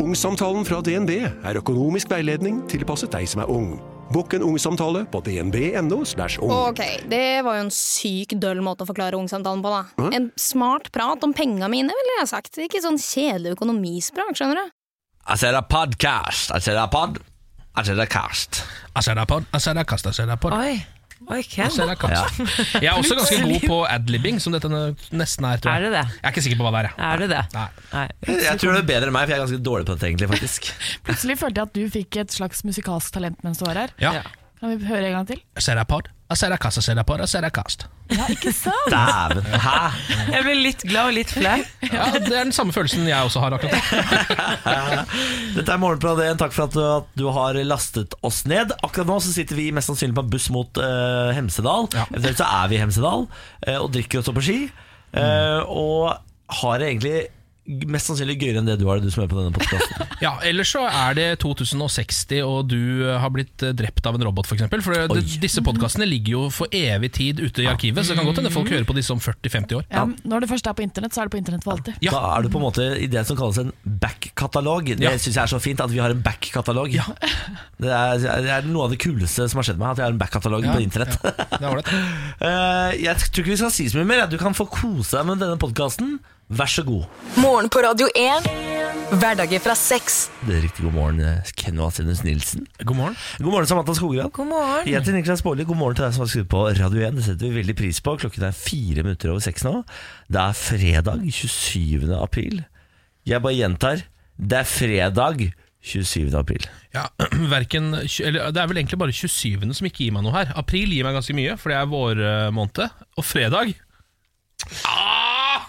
Ungsamtalen fra DNB er økonomisk veiledning tilpasset deg som er ung. Bukk en ungsamtale på dnb.no. ung. Ok, det var jo en syk døll måte å forklare ungsamtalen på, da. En smart prat om penga mine, ville jeg sagt. Ikke sånn kjedelig økonomispråk, skjønner du. Jeg ser det podcast. Jeg ser det pod. Jeg ser det cast. Jeg ser deg pod. jeg ser deg kast, jeg ser deg pod. Oi, oi. Jeg er også ganske god på adlibbing, som dette nesten er. Tror jeg. Er det det? Jeg er ikke sikker på hva det er. jeg. Er det det? Nei. Jeg tror det er bedre enn meg, for jeg er ganske dårlig på dette, egentlig, faktisk. Plutselig følte jeg at du fikk et slags musikalsk talent mens du var her. Ja. Kan vi høre en gang til? Serapod. ser deg pod, jeg ser deg kast, jeg ser deg pod, jeg ser deg kast. Ja, ikke sant? Dæven. Hæ? Jeg ble litt glad og litt flau. Ja, Det er den samme følelsen jeg også har akkurat nå. Dette er Morgenbladet. 1. takk for at du, at du har lastet oss ned. Akkurat nå så sitter vi mest sannsynlig på en buss mot uh, Hemsedal. Ja. Eventuelt så er vi i Hemsedal uh, og drikker oss opp på ski. eh, Og har egentlig mest sannsynlig gøyere enn det du har det, du som er på denne podkasten. Ja, Ellers så er det 2060, og du har blitt eh, drept av en robot, f.eks. For, eksempel. for det, disse podkastene ligger jo for evig tid ute i arkivet, så det kan godt hende folk hører på disse om 40-50 år. Ja, når det først er på internett, så er det på internett for alltid. Ja. Da er du på en måte i det som kalles en back-katalog. Det Ja. synes jeg er så fint at vi har en back-katalog. Det, er- det er noe av det kuleste som har skjedd meg, at jeg har en back-katalog Ja, på internett. Det er ålreit. Eh, jeg tror ikke vi skal si så mye mer. Du kan få kose deg med denne podkasten. Vær så god. Morgen på Radio 1. Hverdager fra seks. Det er riktig god morgen, eh, Ken Vasenus Nilsen. God morgen. God morgen, Samantha Skogran. God morgen. Jeg heter Niklas Baarli. God morgen til deg som har skrudd på Radio 1. Det setter vi veldig pris på. Klokken er fire minutter over seks nå. Det er fredag 27. april. Jeg bare gjentar. Det er fredag 27. april. Ja, verken, eller, Det er vel egentlig bare 27. som ikke gir meg noe her. April gir meg ganske mye, for det er vårmåned. Og fredag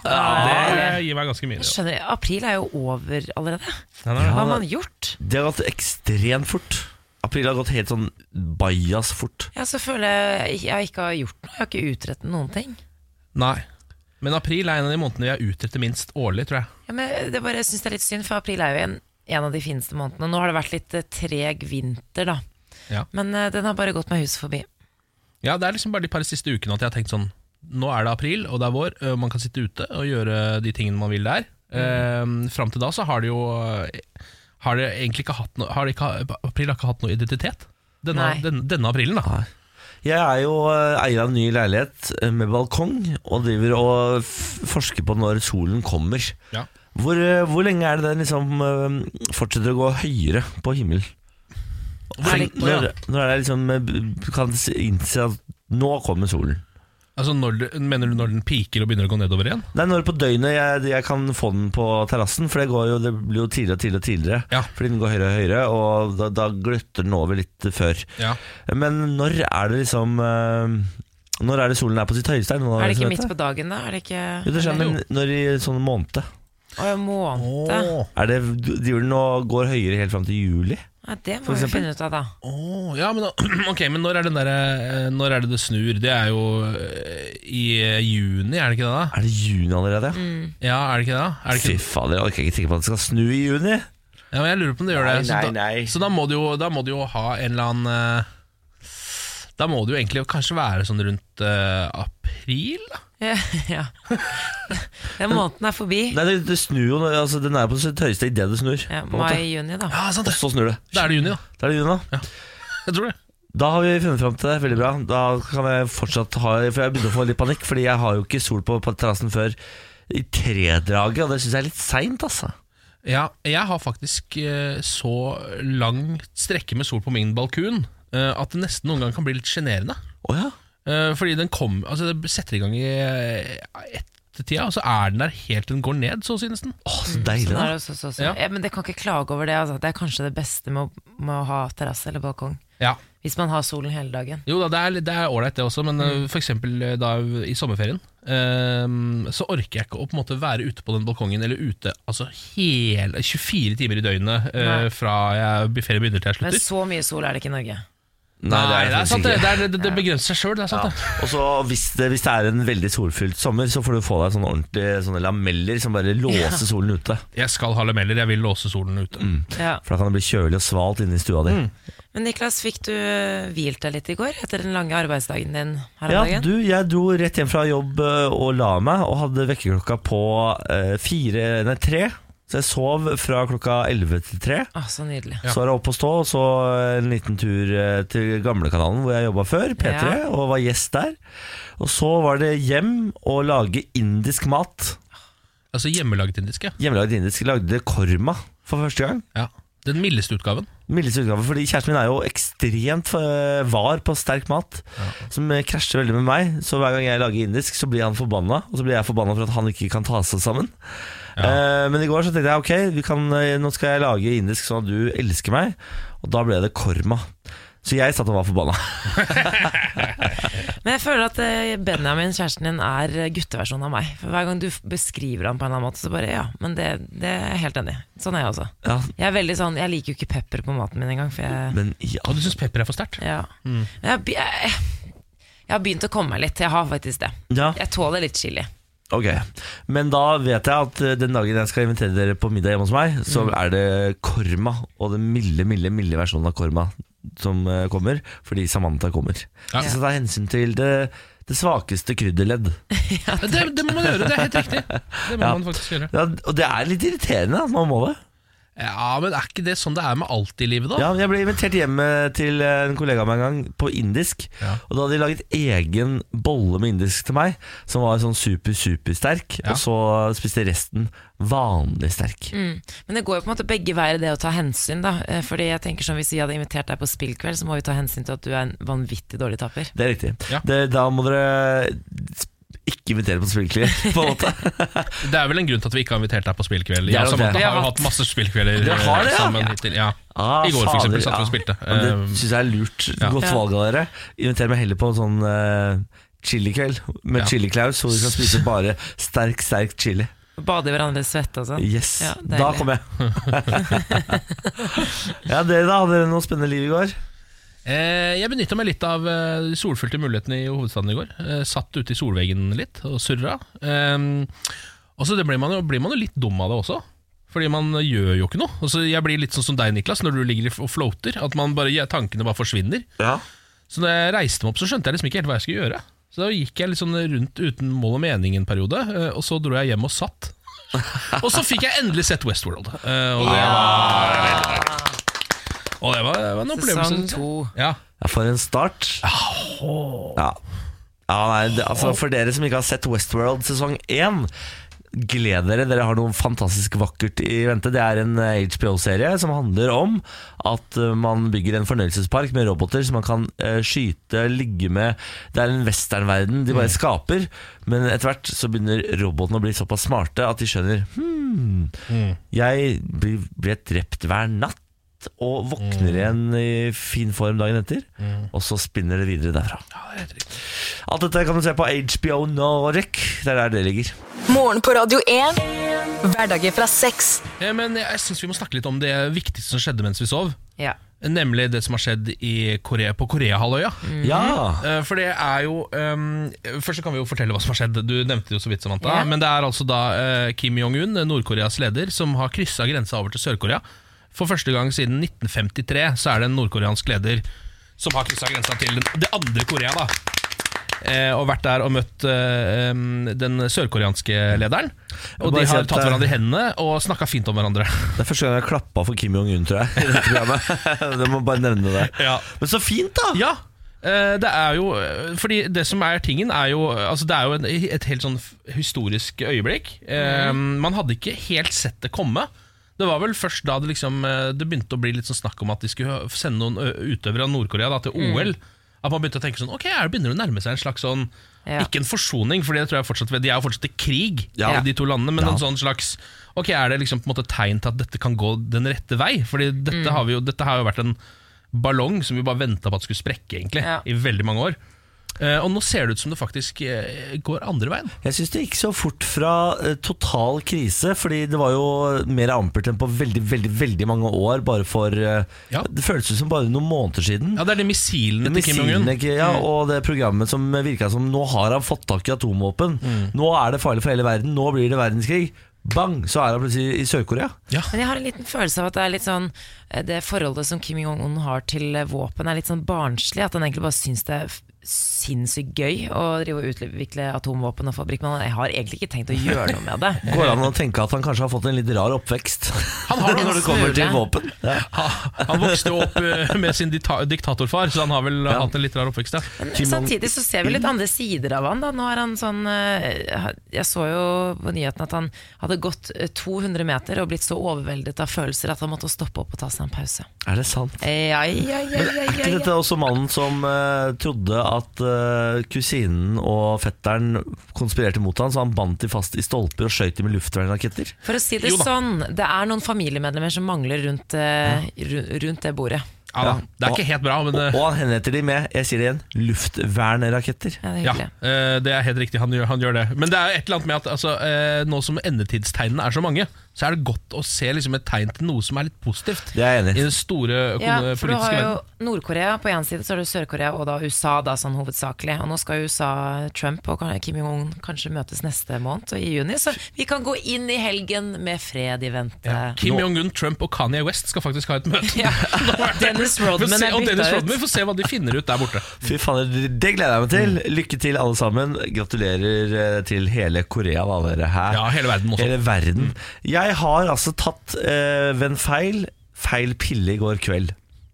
Det gir meg ganske mye. Jeg skjønner, April er jo over allerede. Er. Hva har man gjort? Det har gått ekstremt fort. April har gått helt sånn bajas fort. Ja, så føler jeg jeg ikke har gjort noe. Jeg har ikke utrettet noen ting. Nei. Men april er en av de månedene vi har utrettet minst årlig, tror jeg. Ja, men det bare, jeg synes det er litt synd, for april er jo en, en av de fineste månedene. Nå har det vært litt eh, treg vinter, da. Ja. Men eh, den har bare gått meg huset forbi. Ja, Det er liksom bare de par siste ukene at jeg har tenkt sånn Nå er det april, og det er vår, og man kan sitte ute og gjøre de tingene man vil der. Mm. Fram til da så har det jo Har det egentlig ikke hatt noe har det ikke, April har ikke hatt noe identitet. Denne, denne, denne aprilen, da. Jeg er jo eh, eier av en ny leilighet eh, med balkong og driver og forsker på når solen kommer. Ja. Hvor, eh, hvor lenge er det den liksom eh, fortsetter å gå høyere på himmelen? Når, når er det liksom eh, kan innse at nå kommer solen? Altså når, du- Mener du når den piker og begynner å gå nedover igjen? Det er når på døgnet jeg, jeg kan få den på terrassen, for det, går jo, det blir jo tidligere og tidligere. og tidligere Ja. Fordi den går høyere og høyere, og da, da gløtter den over litt før. Ja. Men når er det liksom eh, Når er det solen er på sitt høyeste? Er det, Er ikke vet midt på dagen, da? Er det ikke Jo, det skjer, men når i sånn måned Å, ja, måned? Er det, Julen og går høyere helt fram til juli? Ja, det må vi finne ut av, da. Åh, ja, men, ok, men når er, den der, eh, når er det det snur? Det er jo eh, i eh, juni, er det ikke det? da? Er det juni allerede? Mm. Ja, er det ikke det? da? Er det Fy ikke? fader, jeg orker ikke tenke på at det skal snu i juni. Ja, men Jeg lurer på om det gjør det. Nei, så, nei, da, nei. så da må du jo, da må du jo ha en eller annen Da må det jo egentlig kanskje være sånn rundt eh, april? da? Ja, ja. Den måneden er forbi. Nei, det, det snur jo når- altså, Den er på sitt høyeste idet det snur. Ja, på en måte. Mai-juni, da. Ja, sant det. så snur det. Da er det juni, da. Da er det juni, da. Jeg tror det. Da har vi funnet fram til det. Veldig bra. Da kan jeg fortsatt ha For jeg begynner å få litt panikk, Fordi jeg har jo ikke sol på, på terrassen før i tredraget, og det syns jeg er litt seint, altså. Ja, jeg har faktisk eh, så lang strekke med sol på min balkon at det nesten noen ganger kan bli litt sjenerende. Oh, ja. Eh, fordi den kom, altså det setter i gang i eh, ettertida, og så er den der helt til den går ned, så å si nesten. Å, så deilig, Sånn da. Så, så, så. Ja. Ja, men det kan ikke klage over det. Altså. Det er kanskje det beste med å, med å ha terrasse eller balkong. Ja. Hvis man har solen hele dagen. Jo da, det er er ålreit det også, men mm. for eksempel eh, da i sommerferien um, så orker jeg ikke å på en måte være ute på den balkongen eller ute altså hele 24 timer i døgnet uh, fra jeg, ferien begynner til jeg slutter. Men så mye sol er det ikke i Norge. Nei, det er, faktisk sant, det, det, er, det, det begrenser seg sjøl, det er Ja. det. Og så hvis det, hvis det er en veldig solfylt sommer, så får du få deg sånne ordentlige sånne lameller som bare låser solen ute. Jeg skal ha lameller, jeg vil låse solen ute. Ja. For da kan det bli kjølig og svalt inne i stua di. Men Niklas, fikk du eh, hvilt deg litt i går etter den lange arbeidsdagen din her om Ja, dagen? du, jeg dro rett hjem fra jobb eh, og la meg, og hadde vekkerklokka på eh, fire, nei tre. Så jeg sov fra klokka 11 til 3. Ah, så nydelig. Så var jeg oppe og stå, og så en liten tur eh, til gamlekanalen hvor jeg jobba før, P3, Ja. og var gjest der. Og så var det hjem og lage indisk mat. Altså hjemmelaget indisk, ja. Hjemmelaget indisk. Lagde korma for første gang. ja. Den mildeste utgaven. Mildeste utgaven, fordi kjæresten min er jo ekstremt eh, var på sterk mat, som eh, krasjer veldig med meg. Så hver gang jeg lager indisk, så blir han forbanna, og så blir jeg forbanna for at han ikke kan ta seg sammen. Eh, men i går så tenkte jeg ok, vi kan, eh, nå skal jeg lage indisk sånn at du elsker meg, og da ble det korma. Så jeg satt og var forbanna. Men jeg føler at eh, Benjamin, kjæresten din, er gutteversjonen av meg. For Hver gang du beskriver ham på en eller annen måte, så bare ja, men det, det er jeg helt enig i. Sånn er jeg også. Ja, Jeg er veldig sånn, jeg liker jo ikke pepper på maten min engang. For jeg, men ja, du syns pepper er for sterkt? ja. Mm. jeg, jeg, jeg har begynt å komme meg litt. Jeg har faktisk det. ja. Jeg tåler litt chili. Ok, men da vet jeg at eh, den dagen jeg skal invitere dere på middag hjemme hos meg, så er det korma, og den milde, milde, milde versjonen av korma som eh, kommer, fordi Samantha kommer. Ja. Så ta hensyn til det, det svakeste krydderledd. Det, det må man gjøre, det er helt riktig. Det må Ja. man faktisk gjøre. Ja, og det er litt irriterende at man må det. Ja, Men er ikke det sånn det er med alt i livet, da? Ja, jeg ble invitert hjem eh, til en kollega av meg en gang på indisk, Ja. og da hadde de laget egen bolle med indisk til meg, som var sånn super, super sterk, Ja. og så spiste resten vanlig sterk. Mm. Men det går jo på en måte begge veier, det å ta hensyn. da Eh, Fordi jeg tenker som Hvis vi hadde invitert deg på spillkveld, så må vi ta hensyn til at du er en vanvittig dårlig taper. Det er riktig. Ja. Det, da må dere ikke invitere på spillkveld, på en måte. Det er vel en grunn til at vi ikke har invitert deg på spillkveld. Er Ja, nok vi har jo hatt masse spillkvelder det, ja? sammen Ja. hittil. Ja. Ah, I går for eksempel satt vi og spilte. Men det Um, syns jeg er lurt. ja. Godt valg av dere. Inviter meg heller på en sånn uh, chilikveld med Ja. chili-klaus, hvor vi kan spise bare sterk, sterk chili. Bade i hverandres svette og sånn. Yes, Ja, da kommer jeg. ja, dere da? Hadde dere noe spennende liv i går? Eh, jeg benytta meg litt av eh, de solfylte mulighetene i hovedstaden i går. Eh, satt ute i solveggen litt og surra. Eh, og så blir man, jo, blir man jo litt dum av det også. Fordi man gjør jo ikke noe. Altså, jeg blir litt sånn som deg, Niklas, når du ligger og floater. At man bare, tankene bare forsvinner. Ja. Så da jeg reiste meg opp, så skjønte jeg liksom ikke helt hva jeg skulle gjøre. Så da gikk jeg litt sånn rundt uten mål og mening en periode, og så dro jeg hjem og satt. og så fikk jeg endelig sett Westworld. Og det var veldig deilig. Og det var, det var en opplevelse. Sesong to. Ja. Ja, for en start. Ja. ja nei, det, altså For dere som ikke har sett Westworld sesong 1 Gled dere, dere har noe fantastisk vakkert i vente. Det er en eh, HBO-serie som handler om at eh, man bygger en fornøyelsespark med roboter som man kan eh, skyte, ligge med. Det er en westernverden de bare skaper, men etter hvert så begynner robotene å bli såpass smarte at de skjønner hmm, jeg blir, blir drept hver natt og våkner igjen i fin form dagen etter, og så spinner det videre derfra. Alt dette kan du se på HBO Nordic. Det er der det ligger. Morgen på Radio 1. Hverdager fra sex. Ja, Men jeg syns vi må snakke litt om det viktigste som skjedde mens vi sov. Ja. Nemlig det som har skjedd i Korea, på Koreahalvøya. Ja! Eh, For det er jo um, Først så kan vi jo fortelle hva som har skjedd. Du nevnte det jo så vidt, Samantha. Yeah. Men det er altså da uh, Kim Jong-un, Nord-Koreas leder, som har kryssa grensa over til Sør-Korea. For første gang siden 1953 så er det en nordkoreansk leder som har kryssa grensa til den- det andre Korea. da eh, Og vært der og møtt eh, den sørkoreanske lederen. Og de har at, tatt eh, hverandre i hendene og snakka fint om hverandre. Det er første gang jeg har klappa for Kim Jong-un, tror jeg. I dette programmet Det må bare nevne det. Ja. Men så fint, da! Ja, eh, det er jo Fordi det som er tingen er jo Altså det er jo en, et helt sånn historisk øyeblikk Eh, Man hadde ikke helt sett det komme Det var vel først da det liksom eh, Det begynte å bli litt sånn snakk om at de skulle sende noen utøvere av Nord-Korea til OL At man begynte å tenke sånn Ok, her begynner det å nærme seg en slags sånn Ja. Ikke en forsoning, for det tror jeg fortsatt De er jo fortsatt i krig Ja. De to landene Men Ja. en sånn slags Ok, er det liksom på en måte tegn til at dette kan gå den rette vei? Fordi dette, har, vi jo, dette har jo vært en ballong som vi bare venta på at skulle sprekke egentlig Ja. i veldig mange år. Eh, og nå ser det ut som det faktisk eh, går andre veien. Jeg syns det gikk så fort fra eh, total krise, fordi det var jo mer ampert enn på veldig veldig, veldig mange år. Bare for Ja. Det føltes som bare noen måneder siden. Ja, Det er de missilene til Kim Jong-un. ja, og det programmet som virka som Nå har han fått tak i atomvåpen. Nå er det farlig for hele verden. Nå blir det verdenskrig. Bang! Så er han plutselig i Sør-Korea. Men jeg har en liten følelse av at det er litt sånn Det forholdet som Kim Jong-un har til våpen, er litt sånn barnslig. At han egentlig bare syns det er sinnssykt gøy å drive og utvikle atomvåpen og fabrikk, men jeg har egentlig ikke tenkt å gjøre noe med det. Går det an å tenke at han kanskje har fått en litt rar oppvekst? Han har det Når det kommer til våpen. Ja. Han vokste jo opp eh, med sin diktatorfar, så han har vel Ja. hatt en litt rar oppvekst. Ja. Men samtidig så ser vi litt andre sider av han da. Nå er han sånn eh, Jeg så jo på nyheten at han hadde gått eh, 200 meter og blitt så overveldet av følelser at han måtte stoppe opp og ta seg en pause. Er det sant? Ja, ja, ja, ja, Er ja, ikke dette også mannen som uh, trodde at uh, kusinen og fetteren konspirerte mot han, så han bandt de fast i stolper og skjøt dem med luftvernraketter? For å si det Jo sånn, det er noen familiemedlemmer som mangler rundt, uh, rundt det bordet. Ja. Det er ikke helt bra, men Og, eh, og han henretter de med, jeg sier det igjen, luftvernraketter. Ja, det er eh, det er helt riktig. Han gjør, han gjør det. Men det er et eller annet med at altså, eh, nå som endetidstegnene er så mange, så er det godt å se liksom, et tegn til noe som er litt positivt. Det er jeg enig I den store Ja, for du har jo. Nord-Korea på én side, så har du Sør-Korea og da USA da sånn hovedsakelig. Og nå skal USA, Trump og Kim Jong-un kanskje møtes neste måned, og i juni. Så vi kan gå inn i helgen med fred i vente. Ja. Kim Jong-un, Trump og Kanye West skal faktisk ha et møte. Ja. Dennis Rodman Få se- er og Dennis. Rodman, Vi får se hva de finner ut der borte. Fy faen, det gleder jeg meg til. Lykke til alle sammen. Gratulerer eh, til hele Korea, da, dere her. Ja, hele verden også. Hele verden. Jeg har altså tatt eh, ved en feil feil pille i går kveld.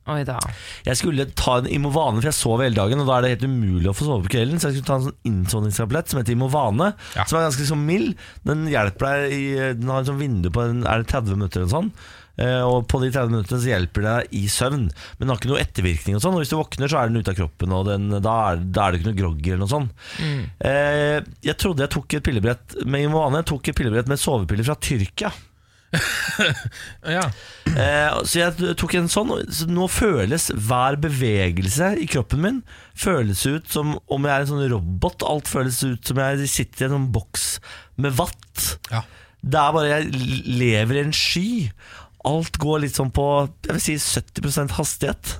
Oi da. Jeg skulle ta en Imovane, for jeg sov hele dagen, og da er det helt umulig å få sove på kvelden. Så jeg skulle ta en sånn innsovningstablett som heter Imovane, Ja. som er ganske sånn mild. Den hjelper deg i Den har et sånt vindu på en, er det 30 minutter eller sånn. Eh, Og på de 30 minuttene så hjelper det deg i søvn. Men den har ikke noe ettervirkning. og sånn Og Hvis du våkner, så er den ute av kroppen, og den, da, er, da er det ikke noe groggy eller noe sånt. Eh, jeg trodde jeg tok et pillebrett med Imoane. Jeg tok et pillebrett med sovepiller fra Tyrkia. Ja. Eh, så jeg tok en sånn så Nå føles hver bevegelse i kroppen min Føles ut som om jeg er en sånn robot Alt føles ut som jeg sitter i en sånn boks med vatt Ja. Det er bare jeg lever i en sky Alt går litt sånn på Jeg vil si 70% hastighet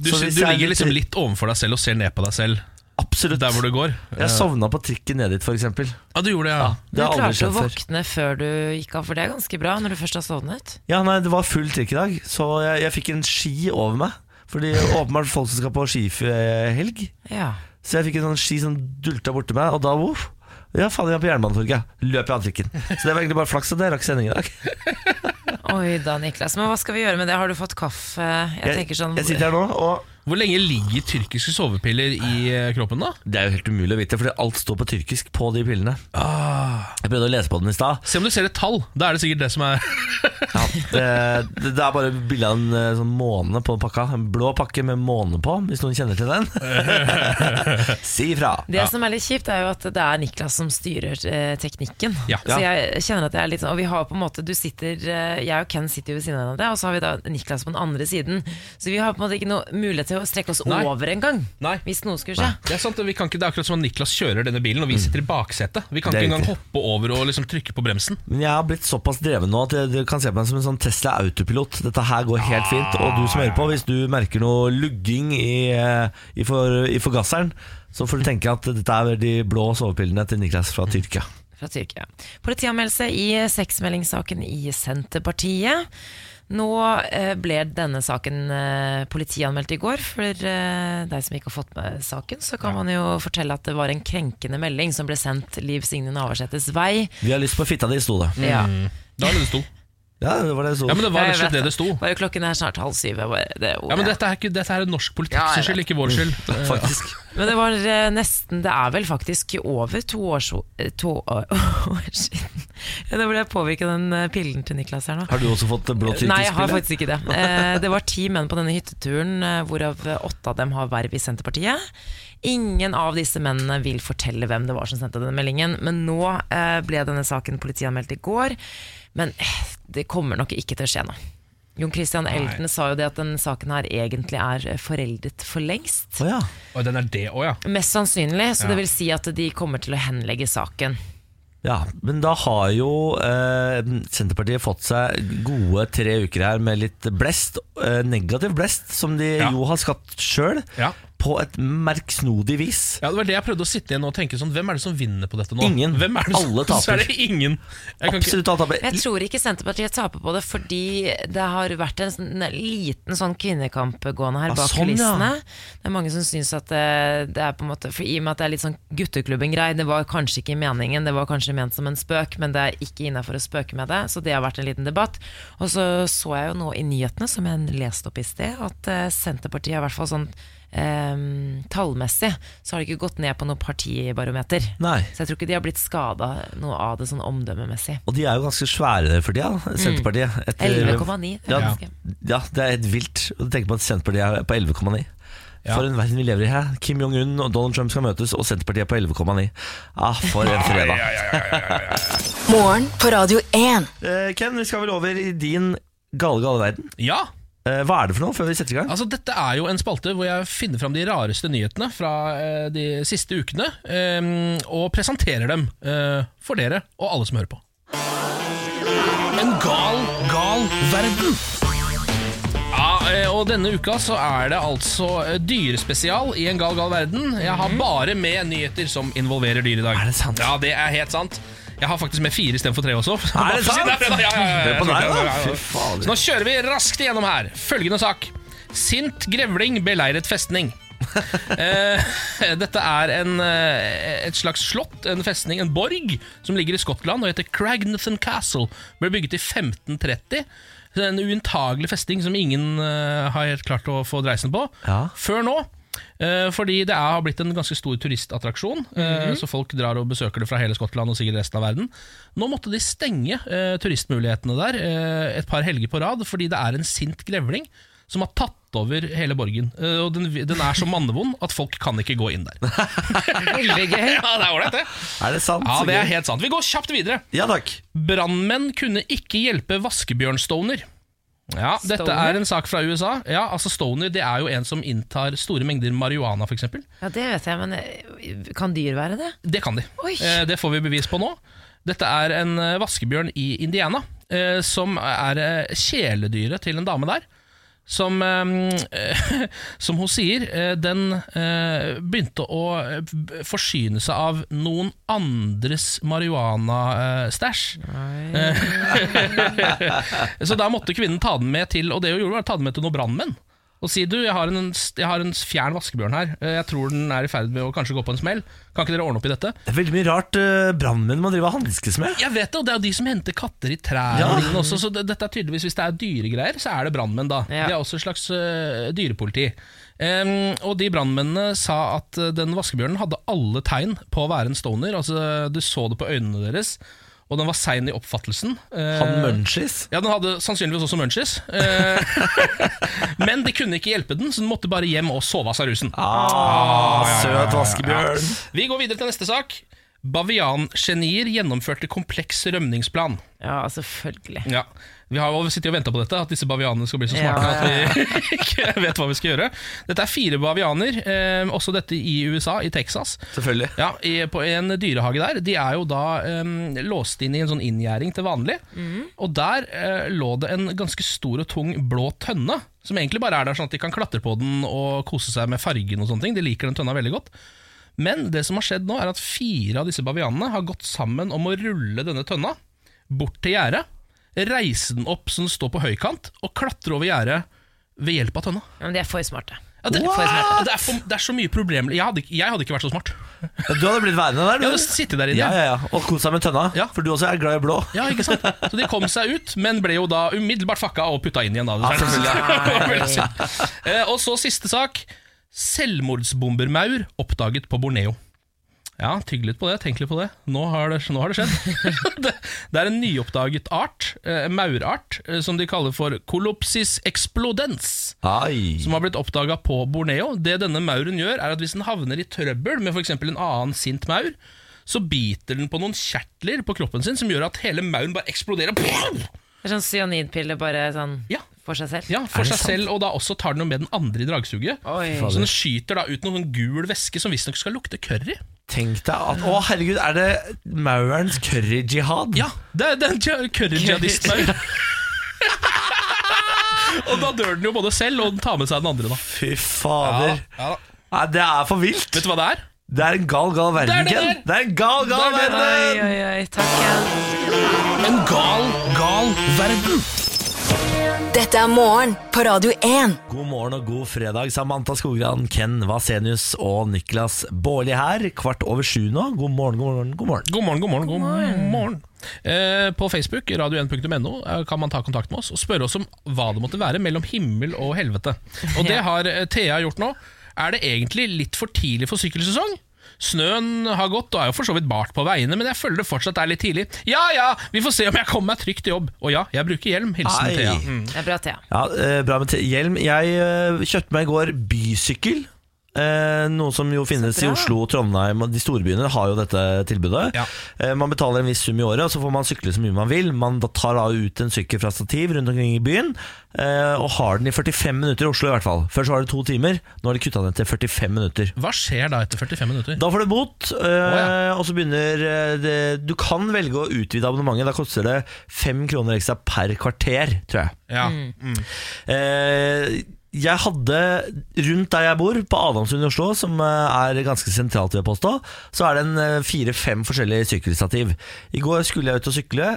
Du, Så hvis du jeg er ligger liksom litt overfor deg selv og ser ned på deg selv Absolutt der hvor du går. Jeg sovna på trikken ned dit eksempel Ja, du gjorde det, ja. Du Det du klarte å våkne før før du gikk av, for det er ganske bra når du først har sovnet. Ja, nei, det var full trikk i dag Så jeg, jeg fikk en ski over meg Fordi åpenbart folk som skal på skihelg Ja. Så jeg fikk en sånn ski som dulta borti meg, og da uff, Ja, faen, jeg er på Jernbanetorget. Løp i antrikken. Så det var egentlig bare flaks at jeg rakk sending i dag. Oi da, Niklas. Men hva skal vi gjøre med det? Har du fått kaffe? Jeg, tenker sånn jeg sitter her nå, og Hvor lenge ligger tyrkiske sovepiller i eh, kroppen, da? det er jo helt umulig å vite, fordi alt står på tyrkisk på de pillene. Jeg prøvde å lese på den i stad. Se om du ser et tall. Da er det sikkert det som er Ja, det, det, er bare bilde av en eh, sånn måne på pakka. En blå pakke med måne på, hvis noen kjenner til den. si ifra. Det som er litt kjipt, er jo at det er Niklas som styrer eh, teknikken. Ja. Så jeg kjenner at jeg er litt sånn Og vi har på en måte Du sitter Jeg og Ken sitter jo ved siden av deg, og så har vi da Niklas på den andre siden. Så vi har på en måte ikke noe mulighet til å strekke oss Nei. over engang. Hvis noe skulle skje. Det er sant, vi kan ikke, det er akkurat som at Niklas kjører denne bilen, og vi sitter i baksetet. Vi kan Det er ikke engang riktig. hoppe over og liksom trykke på bremsen. Men jeg har blitt såpass dreven nå at jeg- du kan se på meg som en sånn Tesla autopilot. Dette her går helt fint. Og du som hører på, hvis du merker noe lugging i, eh, i, for, i forgasseren, så får du tenke at dette er de blå sovepillene til Niklas fra Tyrkia. Fra Tyrkia. Politianmeldelse i sexmeldingssaken i Senterpartiet. Nå eh, ble denne saken eh, politianmeldt i går. For eh, deg som ikke har fått med saken, så kan man jo fortelle at det var en krenkende melding som ble sendt Liv Signe Navarsetes vei. Vi har lyst på fitta di, sto det. Ja. Da er det det sto. Ja, det var det sto. Ja, men det var rett og slett det det sto. Bare klokken er snart halv syv. Bare, det. Ja, men dette er, ikke, dette er norsk politikk Ja, skyld, ikke vår skyld. Faktisk. Men det var eh, nesten Det er vel faktisk over to år, så- eh, to år, år siden. Nå ble jeg påvirket av den eh, pillen til Niklas her nå. Har du også fått blå tyrkisk Nei, jeg har faktisk ikke det. Eh, det var ti menn på denne hytteturen, hvorav åtte av dem har verv i Senterpartiet. Ingen av disse mennene vil fortelle hvem det var som sendte denne meldingen, men nå ble denne saken politianmeldt i går. Men eh, det kommer nok ikke til å skje nå. Jon Christian Elden sa jo det at denne saken her egentlig er eh, foreldet for lengst. Oh, ja. Og den er det òg, ja. Mest sannsynlig, så Ja. det vil si at de kommer til å henlegge saken. ja. Men da har jo eh, Senterpartiet fått seg gode tre uker her med litt blest. Eh, negativ blest, som de Ja. jo har skapt sjøl. ja. På et merksnodig vis. Ja, Det var det jeg prøvde å sitte igjen og tenke sånn Hvem er det som vinner på dette nå? Ingen. Hvem er det som, Alle taper. Så er det ingen. Jeg kan Absolutt alle taper. Jeg tror ikke Senterpartiet taper på det, fordi det har vært en sånn, liten sånn kvinnekamp gående her Ah, bak sånn, ja. kulissene. Det er mange som syns at det, det er på en måte For I og med at det er litt sånn gutteklubben-grei, det var kanskje ikke meningen, det var kanskje ment som en spøk, men det er ikke innafor å spøke med det, så det har vært en liten debatt. Og så så jeg jo nå i nyhetene, som jeg leste opp i sted, at eh, Senterpartiet har i hvert fall sånn eh, tallmessig så har det ikke gått ned på noe partibarometer. Nei. Så jeg tror ikke de har blitt skada noe av det sånn omdømmemessig. Og de er jo ganske svære for tida, Senterpartiet. Etter- 11,9. er Ja, ja, det er helt vilt å tenke på at Senterpartiet er på 11,9. Ja. For en verden vi lever i her. Kim Jong-un og Donald Trump skal møtes, og Senterpartiet er på 11,9. Ah, for en fredag. Morgen på Radio 1. Eh, Ken, vi skal vel over i din gale, gale verden. ja, hva er det for noe, før vi setter i gang? altså Dette er jo en spalte hvor jeg finner fram de rareste nyhetene fra eh, de siste ukene, eh, og presenterer dem eh, for dere og alle som hører på. En gal, gal verden. Ja, eh, og denne uka så er det altså eh, dyrespesial i En gal, gal verden. Jeg har bare med nyheter som involverer dyr i dag. Er det sant? Ja, det er helt sant. Jeg har faktisk med fire istedenfor tre også. Er det sant? Ja, ja, ja. Så nå kjører vi raskt igjennom her. Følgende sak. Sint grevling beleiret festning. Eh, dette er en, eh, et slags slott, en festning, en borg, som ligger i Skottland og heter Cragnathan Castle. Ble bygget i 1530. Det er En uinntagelig festning som ingen uh, har helt klart å få dreisen på. Ja. Før nå. Eh, fordi det er, har blitt en ganske stor turistattraksjon. eh, Så folk drar og besøker det fra hele Skottland og sikkert resten av verden. Nå måtte de stenge eh, turistmulighetene der eh, et par helger på rad fordi det er en sint grevling som har tatt over hele borgen. Eh, og den, den er så mannevond at folk kan ikke gå inn der. Veldig gøy. ja, det er ålreit, det. Er det sant? Ja, det er helt sant. Vi går kjapt videre. Ja takk. Brannmenn kunne ikke hjelpe vaskebjørnstoner. Ja, dette er en sak fra USA. Ja, altså Stony det er jo en som inntar store mengder marihuana, f.eks. Ja, det vet jeg, men eh, kan dyr være det? Det kan de. Oi. Eh, det får vi bevis på nå. Dette er en eh, vaskebjørn i Indiana, som er kjæledyret til en dame der. Som, som hun sier, eh, den eh, begynte å eh, forsyne seg av noen andres marihuana-stæsj. Så da måtte kvinnen ta den med til Og det hun gjorde var å ta den med til noen brannmenn. Og si du, jeg har, en, jeg har en fjern vaskebjørn her. Eh, Jeg tror den er i ferd med å kanskje gå på en smell. Kan ikke dere ordne opp i dette? Det er veldig mye rart uh, brannmenn må drive og hanskes med. Jeg vet det, og det er jo de som henter katter i trær. Ja. og også, så det, dette er tydeligvis Hvis det er dyregreier, så er det brannmenn, da. Ja. De er også et slags uh, dyrepoliti. Um, og de brannmennene sa at den vaskebjørnen hadde alle tegn på å være en stoner. Altså, Du så det på øynene deres, og den var sein i oppfattelsen. Eh, Han munchies. ja, Den hadde sannsynligvis også munchies. Eh, men de kunne ikke hjelpe den, så den måtte bare hjem og sove av seg rusen. Ah, søt vaskebjørn. Vi går videre til neste sak. Baviangenier gjennomførte kompleks rømningsplan. Ja, selvfølgelig. Ja, Vi har jo sittet og venta på dette, at disse bavianene skal bli så Ja, smarte at vi ikke vet hva vi skal gjøre. Dette er fire bavianer, eh, også dette i USA, i Texas. Selvfølgelig. Ja, i, På en dyrehage der. De er jo da eh, låst inn i en sånn inngjerding til vanlig. Og der eh, lå det en ganske stor og tung blå tønne, som egentlig bare er der sånn at de kan klatre på den og kose seg med fargen og sånne ting. De liker den tønna veldig godt. Men det som har skjedd nå, er at fire av disse bavianene har gått sammen om å rulle denne tønna bort til gjerdet, reise den opp så den står på høykant, og klatre over gjerdet ved hjelp av tønna. Ja, Men de er for smarte. Ja, det, For smarte. det, er for, det er så mye problemer jeg hadde, ikke- jeg hadde ikke vært så smart. Du hadde blitt værende der, Jeg du. hadde sittet der inne. Ja, ja, ja. Og kost deg med tønna. Ja. For du også er glad i blå. Ja, ikke sant? Så de kom seg ut, men ble jo da umiddelbart fucka og putta inn igjen. Da. Eh, og så siste sak. Selvmordsbombermaur oppdaget på Borneo. Ja, tygg litt på det, tenk litt på det. Nå har det, nå har det skjedd. det, det er en nyoppdaget art, eh, maurart, eh, som de kaller for Colopsis explodens. Ai. Som har blitt oppdaga på Borneo. Det denne mauren gjør, er at hvis den havner i trøbbel med f.eks. en annen sint maur, så biter den på noen kjertler på kroppen sin som gjør at hele mauren bare eksploderer. Det er sånn cyanidpille bare sånn Ja, for seg selv. ja For seg sant? selv, og da også tar den med den andre i dragsuget. Oi. Så den skyter da ut noen sånn gul væske som visstnok skal lukte curry. Tenk deg at Å, herregud, er det maurens curry-jihad? Ja, det er, det er en curry-jihadist-maur. og da dør den jo både selv, og den tar med seg den andre. da Fy fader. ja, ja. Nei, det er for vilt. Vet du hva det er? Det er en gal, gal verden, Det er det Ken. Det er en gal, gal er verden! Oi, oi, oi, takk ja. En gal, gal verden. Dette er morgen på Radio 1. God morgen og god fredag. Samantha Skogran, Ken Vasenius og Niklas Baarli her. Kvart over sju nå. God morgen, god morgen, god morgen. God morgen, god morgen. god morgen eh, På Facebook, radio1.no, eh, kan man ta kontakt med oss og spørre oss om hva det måtte være mellom himmel og helvete. Og det har eh, Thea gjort nå. Er det egentlig litt for tidlig for sykkelsesong? Snøen har gått og er jo for så vidt bart på veiene, men jeg føler det fortsatt er litt tidlig. Ja ja, vi får se om jeg kommer meg trygt til jobb. Og ja, jeg bruker hjelm. Hilsen Ai. Thea. Mm. Det er bra, Thea. Ja, eh, Bra med hjelm. Jeg eh, kjøpte meg i går bysykkel. Eh, noe som jo finnes i. Oslo, Trondheim og de store byene har jo dette tilbudet. Ja. Eh, man betaler en viss sum i året, og så får man sykle så mye man vil. Man tar da ut en sykkel fra stativ rundt omkring i byen, eh, og har den i 45 minutter i Oslo i hvert fall. Før så var det to timer, nå har de kutta den til 45 minutter. Hva skjer da etter 45 minutter? Da får du bot, oh, ja. og så begynner øh, det, Du kan velge å utvide abonnementet. Da koster det fem kroner ekstra per kvarter, tror jeg. Ja. Mm. Jeg hadde rundt der jeg bor, på Adamsund i Oslo, som eh, er ganske sentralt, vil jeg påstå, så er det en eh, fire-fem forskjellige sykkelstativ. I går skulle jeg ut og sykle.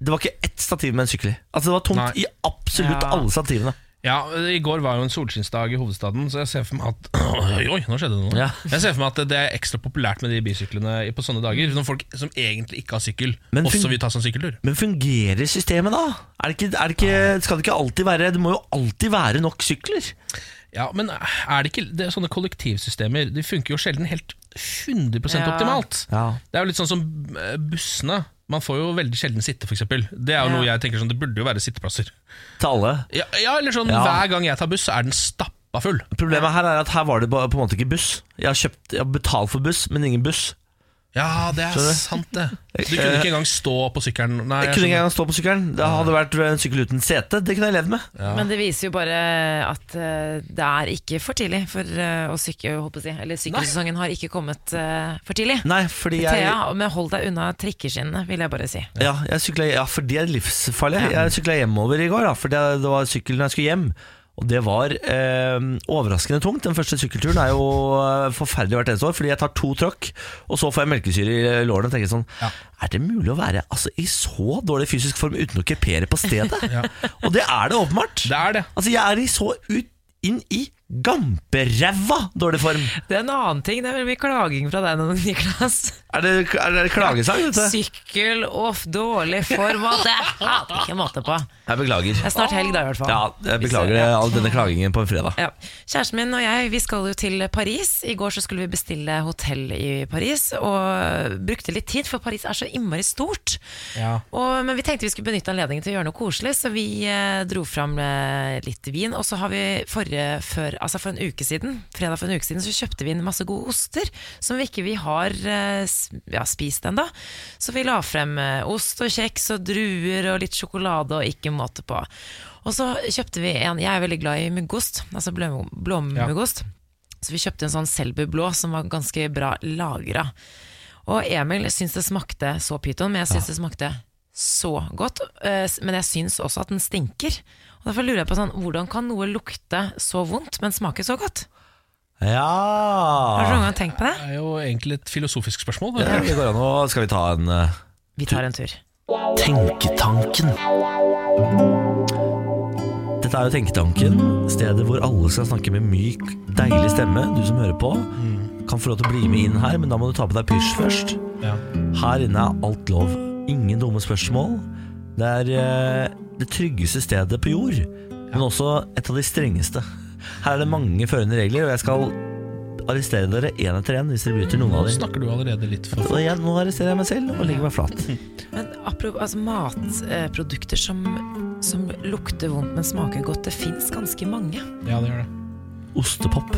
Det var ikke ett stativ med en sykkel i. Altså, det var tomt Nei. i absolutt Ja. alle stativene. Ja, I går var jo en solskinnsdag i hovedstaden, så jeg ser for meg at Oi, oi, nå skjedde det noe. Ja. Jeg ser for meg at det er ekstra populært med de bisyklene på sånne dager. Når folk som egentlig ikke har sykkel, Men også vil ta seg en sykkeltur. Men fungerer systemet da? Er det ikke, er det ikke, skal det ikke alltid være Det må jo alltid være nok sykler. Ja, Men er det ikke det er sånne kollektivsystemer De funker jo sjelden helt 100 Ja. optimalt. Ja. Det er jo litt sånn som eh, bussene. Man får jo veldig sjelden sitte, f.eks. Det er jo noe jeg tenker sånn, det burde jo være sitteplasser. Til alle. Ja, ja eller sånn Ja. Hver gang jeg tar buss, så er den stappa full. Problemet her er at her var det ba- på en måte ikke buss. Jeg har, kjøpt, jeg har betalt for buss, men ingen buss. Ja, det er Skjønner du? sant, det. Du kunne ikke engang stå på sykkelen. Nei, Jeg kunne ikke engang stå på sykkelen. Det hadde vært en sykkel uten sete. Det kunne jeg levd med. Ja. Men det viser jo bare at eh, det er ikke for tidlig for eh, å sykle, holdt på å si. Eller sykkelsesongen har ikke kommet eh, for tidlig. Nei, fordi jeg Thea, men hold deg unna trikkeskinnene, vil jeg bare si. Ja, jeg syklet, ja for det er livsfarlige. Jeg sykla hjemover i går, da, for det, det var sykkelen jeg skulle hjem. Og det var eh, overraskende tungt. Den første sykkelturen er jo eh, forferdelig hvert eneste år, fordi jeg tar to tråkk, og så får jeg melkesyre i lårene og tenker sånn Ja. Er det mulig å være altså, i så dårlig fysisk form uten å kupere på stedet? Ja. Og det er det åpenbart. Det er det. Altså, jeg er i så ut, inn i gamperæva dårlig form. Det er en annen ting, det er vel mye klaging fra deg nå, Niklas. Er det, er det klagesang, dette? Sykkel off, dårlig form, og det er ikke måte på. Jeg beklager. Det er snart helg da, i hvert fall. Ja, jeg beklager all denne klagingen på en fredag. Ja. Kjæresten min og jeg vi skal jo til Paris. I går så skulle vi bestille hotell i Paris, og brukte litt tid, for Paris er så innmari stort. Ja. Og, men vi tenkte vi skulle benytte anledningen til å gjøre noe koselig, så vi eh, dro fram eh, litt vin. Og så har vi forrige, før, altså for en uke siden, fredag for en uke siden, så kjøpte vi inn masse gode oster som vi ikke vi har eh, ja, spist ennå. Så vi la frem eh, ost og kjeks og druer og litt sjokolade og ikke måte på. Og så kjøpte vi en Jeg er veldig glad i muggost, altså blå- Ja. Så vi kjøpte en sånn Selbu blå som var ganske bra lagra. Og Emil syns det smakte så pyton, men jeg syns det smakte så godt. eh, Men jeg syns også at den stinker. Og Derfor lurer jeg på sånn, hvordan kan noe lukte så vondt, men smake så godt? Har du noen Ja gang tenkt på det? Det er jo egentlig et filosofisk spørsmål. Ja, det går an å Skal vi ta en eh, Vi tar en tur. Tenketanken? Dette er jo Tenketanken, stedet hvor alle skal snakke med myk, deilig stemme. Du som hører på, kan få lov til å bli med inn her, men da må du ta på deg pysj først. Ja. Her inne er alt lov. Ingen dumme spørsmål. Det er eh, det tryggeste stedet på jord, men også et av de strengeste. Her er det mange førende regler, og jeg skal arrestere dere én etter én hvis dere bryter noen av dem. Snakker du allerede litt for fort. jeg, nå arresterer jeg meg selv og legger meg flat. Men apropos altså, matprodukter som, som lukter vondt, men smaker godt, det fins ganske mange. Ja, det gjør det. Ostepop.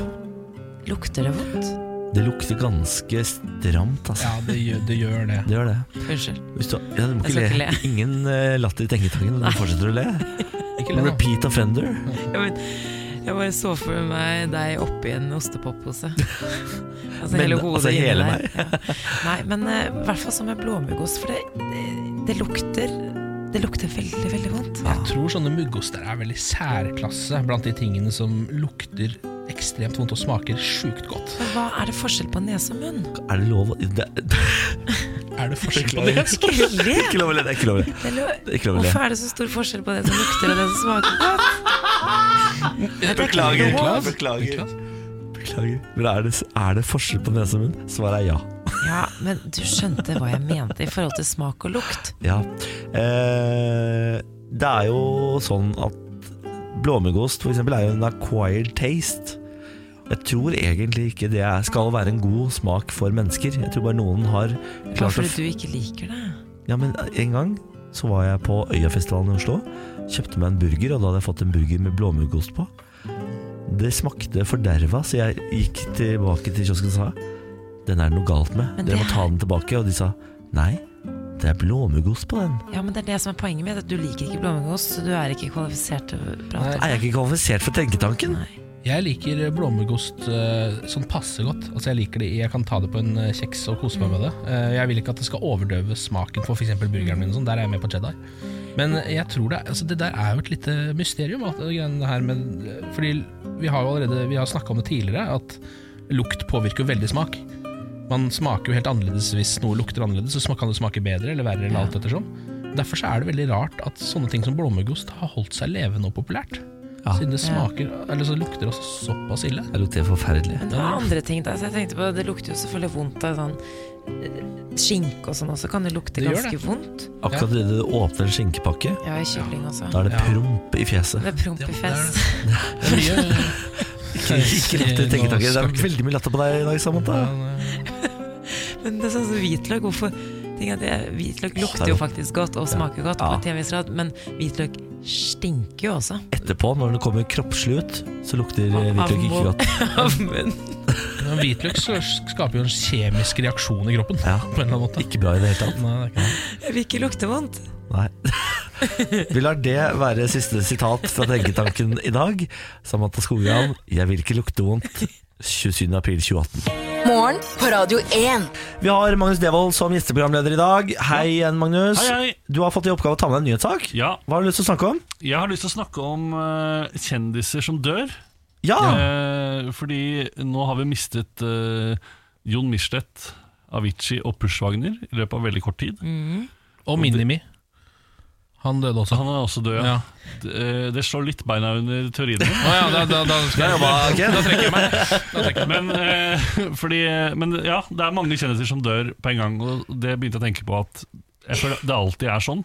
Lukter det vondt? Det lukter ganske stramt, altså. Ja, det gjør det. Gjør det. Det gjør det. Unnskyld. Hvis du, ja, du må ikke le. ikke le. Ingen uh, latter i tenketanken, og du fortsetter å le. Ikke le. Repeat offender. Jeg bare, jeg bare så for meg deg oppi en ostepop-pose. Altså Men, hele hodet altså, hele meg. Ja. Nei, men i uh, hvert fall som med blåmuggost, for det, det, det lukter Det lukter veldig, veldig vondt. Jeg tror sånne muggoster er veldig særklasse blant de tingene som lukter ekstremt vondt og smaker sjukt godt. Men hva er det forskjell på nese og munn? Er det lov å det, Er det forskjell på det? Ikke lov å le. Det er ikke lov å le. Hvorfor er det så stor forskjell på det som lukter og det som smaker godt? Beklager. Beklager. Beklager. Men er det, er det forskjell på nese og munn? Svaret er ja. Ja, men du skjønte hva jeg mente i forhold til smak og lukt. ja. Eh, det er jo sånn at blåmuggost for eksempel er jo en acquired taste. Jeg tror egentlig ikke det er- skal være en god smak for mennesker. Jeg tror bare noen har klart fordi du ikke liker det. Ja, men en gang så var jeg på Øyafestivalen i Oslo. Kjøpte meg en burger, og da hadde jeg fått en burger med blåmuggost på. Det smakte forderva, så jeg gikk tilbake til kiosken og sa Den er det noe galt med. Dere må ta den tilbake. Og de sa nei, det er blåmuggost på den. Ja, men det er det som er poenget mitt. At du liker ikke blåmuggost, så du er ikke kvalifisert til å prate. Er jeg ikke kvalifisert for tenketanken? Nei. Jeg liker blåmuggost eh, sånn passe godt. Altså Jeg liker det, jeg kan ta det på en eh, kjeks og kose meg med det. Eh, Jeg vil ikke at det skal overdøve smaken for f.eks. burgeren min. Sånn. Der er jeg med på cheddar. Men jeg tror det, altså det der er jo et lite mysterium. At det her med, fordi vi har jo allerede Vi har snakka om det tidligere, at lukt påvirker veldig smak. Man smaker jo helt annerledes hvis noe lukter annerledes, så kan det smake bedre eller verre. eller alt ettersom Derfor så er det veldig rart at sånne ting som blåmuggost har holdt seg levende og populært. Ja. Siden det smaker Eller så lukter det også såpass ille. Det lukter forferdelig. Men det var andre ting da, så jeg tenkte på Det lukter jo selvfølgelig vondt av sånn eh, Skinke og sånn også kan det lukte Det ganske det. vondt. Akkurat idet du åpner en skinkepakke, Ja, i kylling også. da er det Ja. promp i fjeset. Det er promp i fjes. Er Ikke, ikke latter tenketanker. Det er veldig mye latter på deg i dag, Samantha. Men det er sånn som hvitløk. Hvorfor? Det, hvitløk er lukter jo faktisk godt og smaker godt, Ja. på en viss grad, men hvitløk stinker jo også. Etterpå, når det kommer kroppslig ut, så lukter hvitløk ikke godt. Av Hvitløk skaper jo en kjemisk reaksjon i kroppen. Ja. På en eller annen måte. Ikke bra i det hele tatt. Nei, er ikke det. Jeg vil ikke lukte vondt. Nei. Vi lar det være siste sitat fra Tenketanken i dag. Samantha Skogran, 'Jeg vil ikke lukte vondt'. 27. april 2018. Morgen på Radio 1. Vi har Magnus Devold som gjesteprogramleder i dag. Hei igjen, Magnus. Hei, hei. Du har fått i oppgave å ta med deg en nyhetssak. Ja, Hva har du lyst til å snakke om? jeg har lyst til å snakke om uh, kjendiser som dør. Ja! uh, fordi nå har vi mistet uh, Jon Michelet, Avicii og Pushwagner i løpet av veldig kort tid. Og Minimi. Han døde også. Han er også død, ja. Ja. Det, eh, det slår litt beina under teoriene. Å ja, da, da, da, skal jeg, da trekker jeg meg. Trekker jeg. Men, eh, fordi, men ja, det er mange kjendiser som dør på en gang, og det begynte jeg å tenke på at jeg føler det alltid er sånn.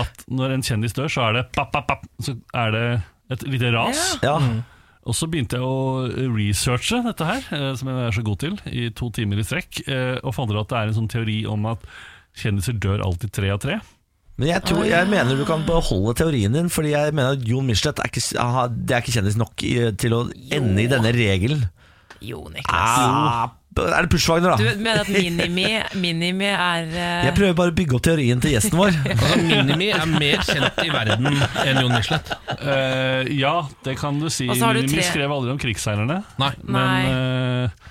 At når en kjendis dør, så er det papp, papp, papp, så er det et lite ras. Ja. Og så begynte jeg å researche dette her, eh, som jeg er så god til, i to timer i strekk, eh, og fant ut at det er en sånn teori om at kjendiser dør alltid tre av tre. Men jeg, tror, jeg mener du kan beholde teorien din, Fordi jeg mener at Jon Michelet er ikke, aha, det er ikke kjendis nok i, til å ende i denne regelen. Jo, Niklas. Ah, er det Pushwagner, Du mener at Minimi, minimi er uh... Jeg prøver bare å bygge opp teorien til gjesten vår. Altså, Minimi er mer kjent i verden enn Jon Michelet. Uh, ja, det kan du si. Du tre- skrev aldri om krigsseilerne. Nei. Men eh,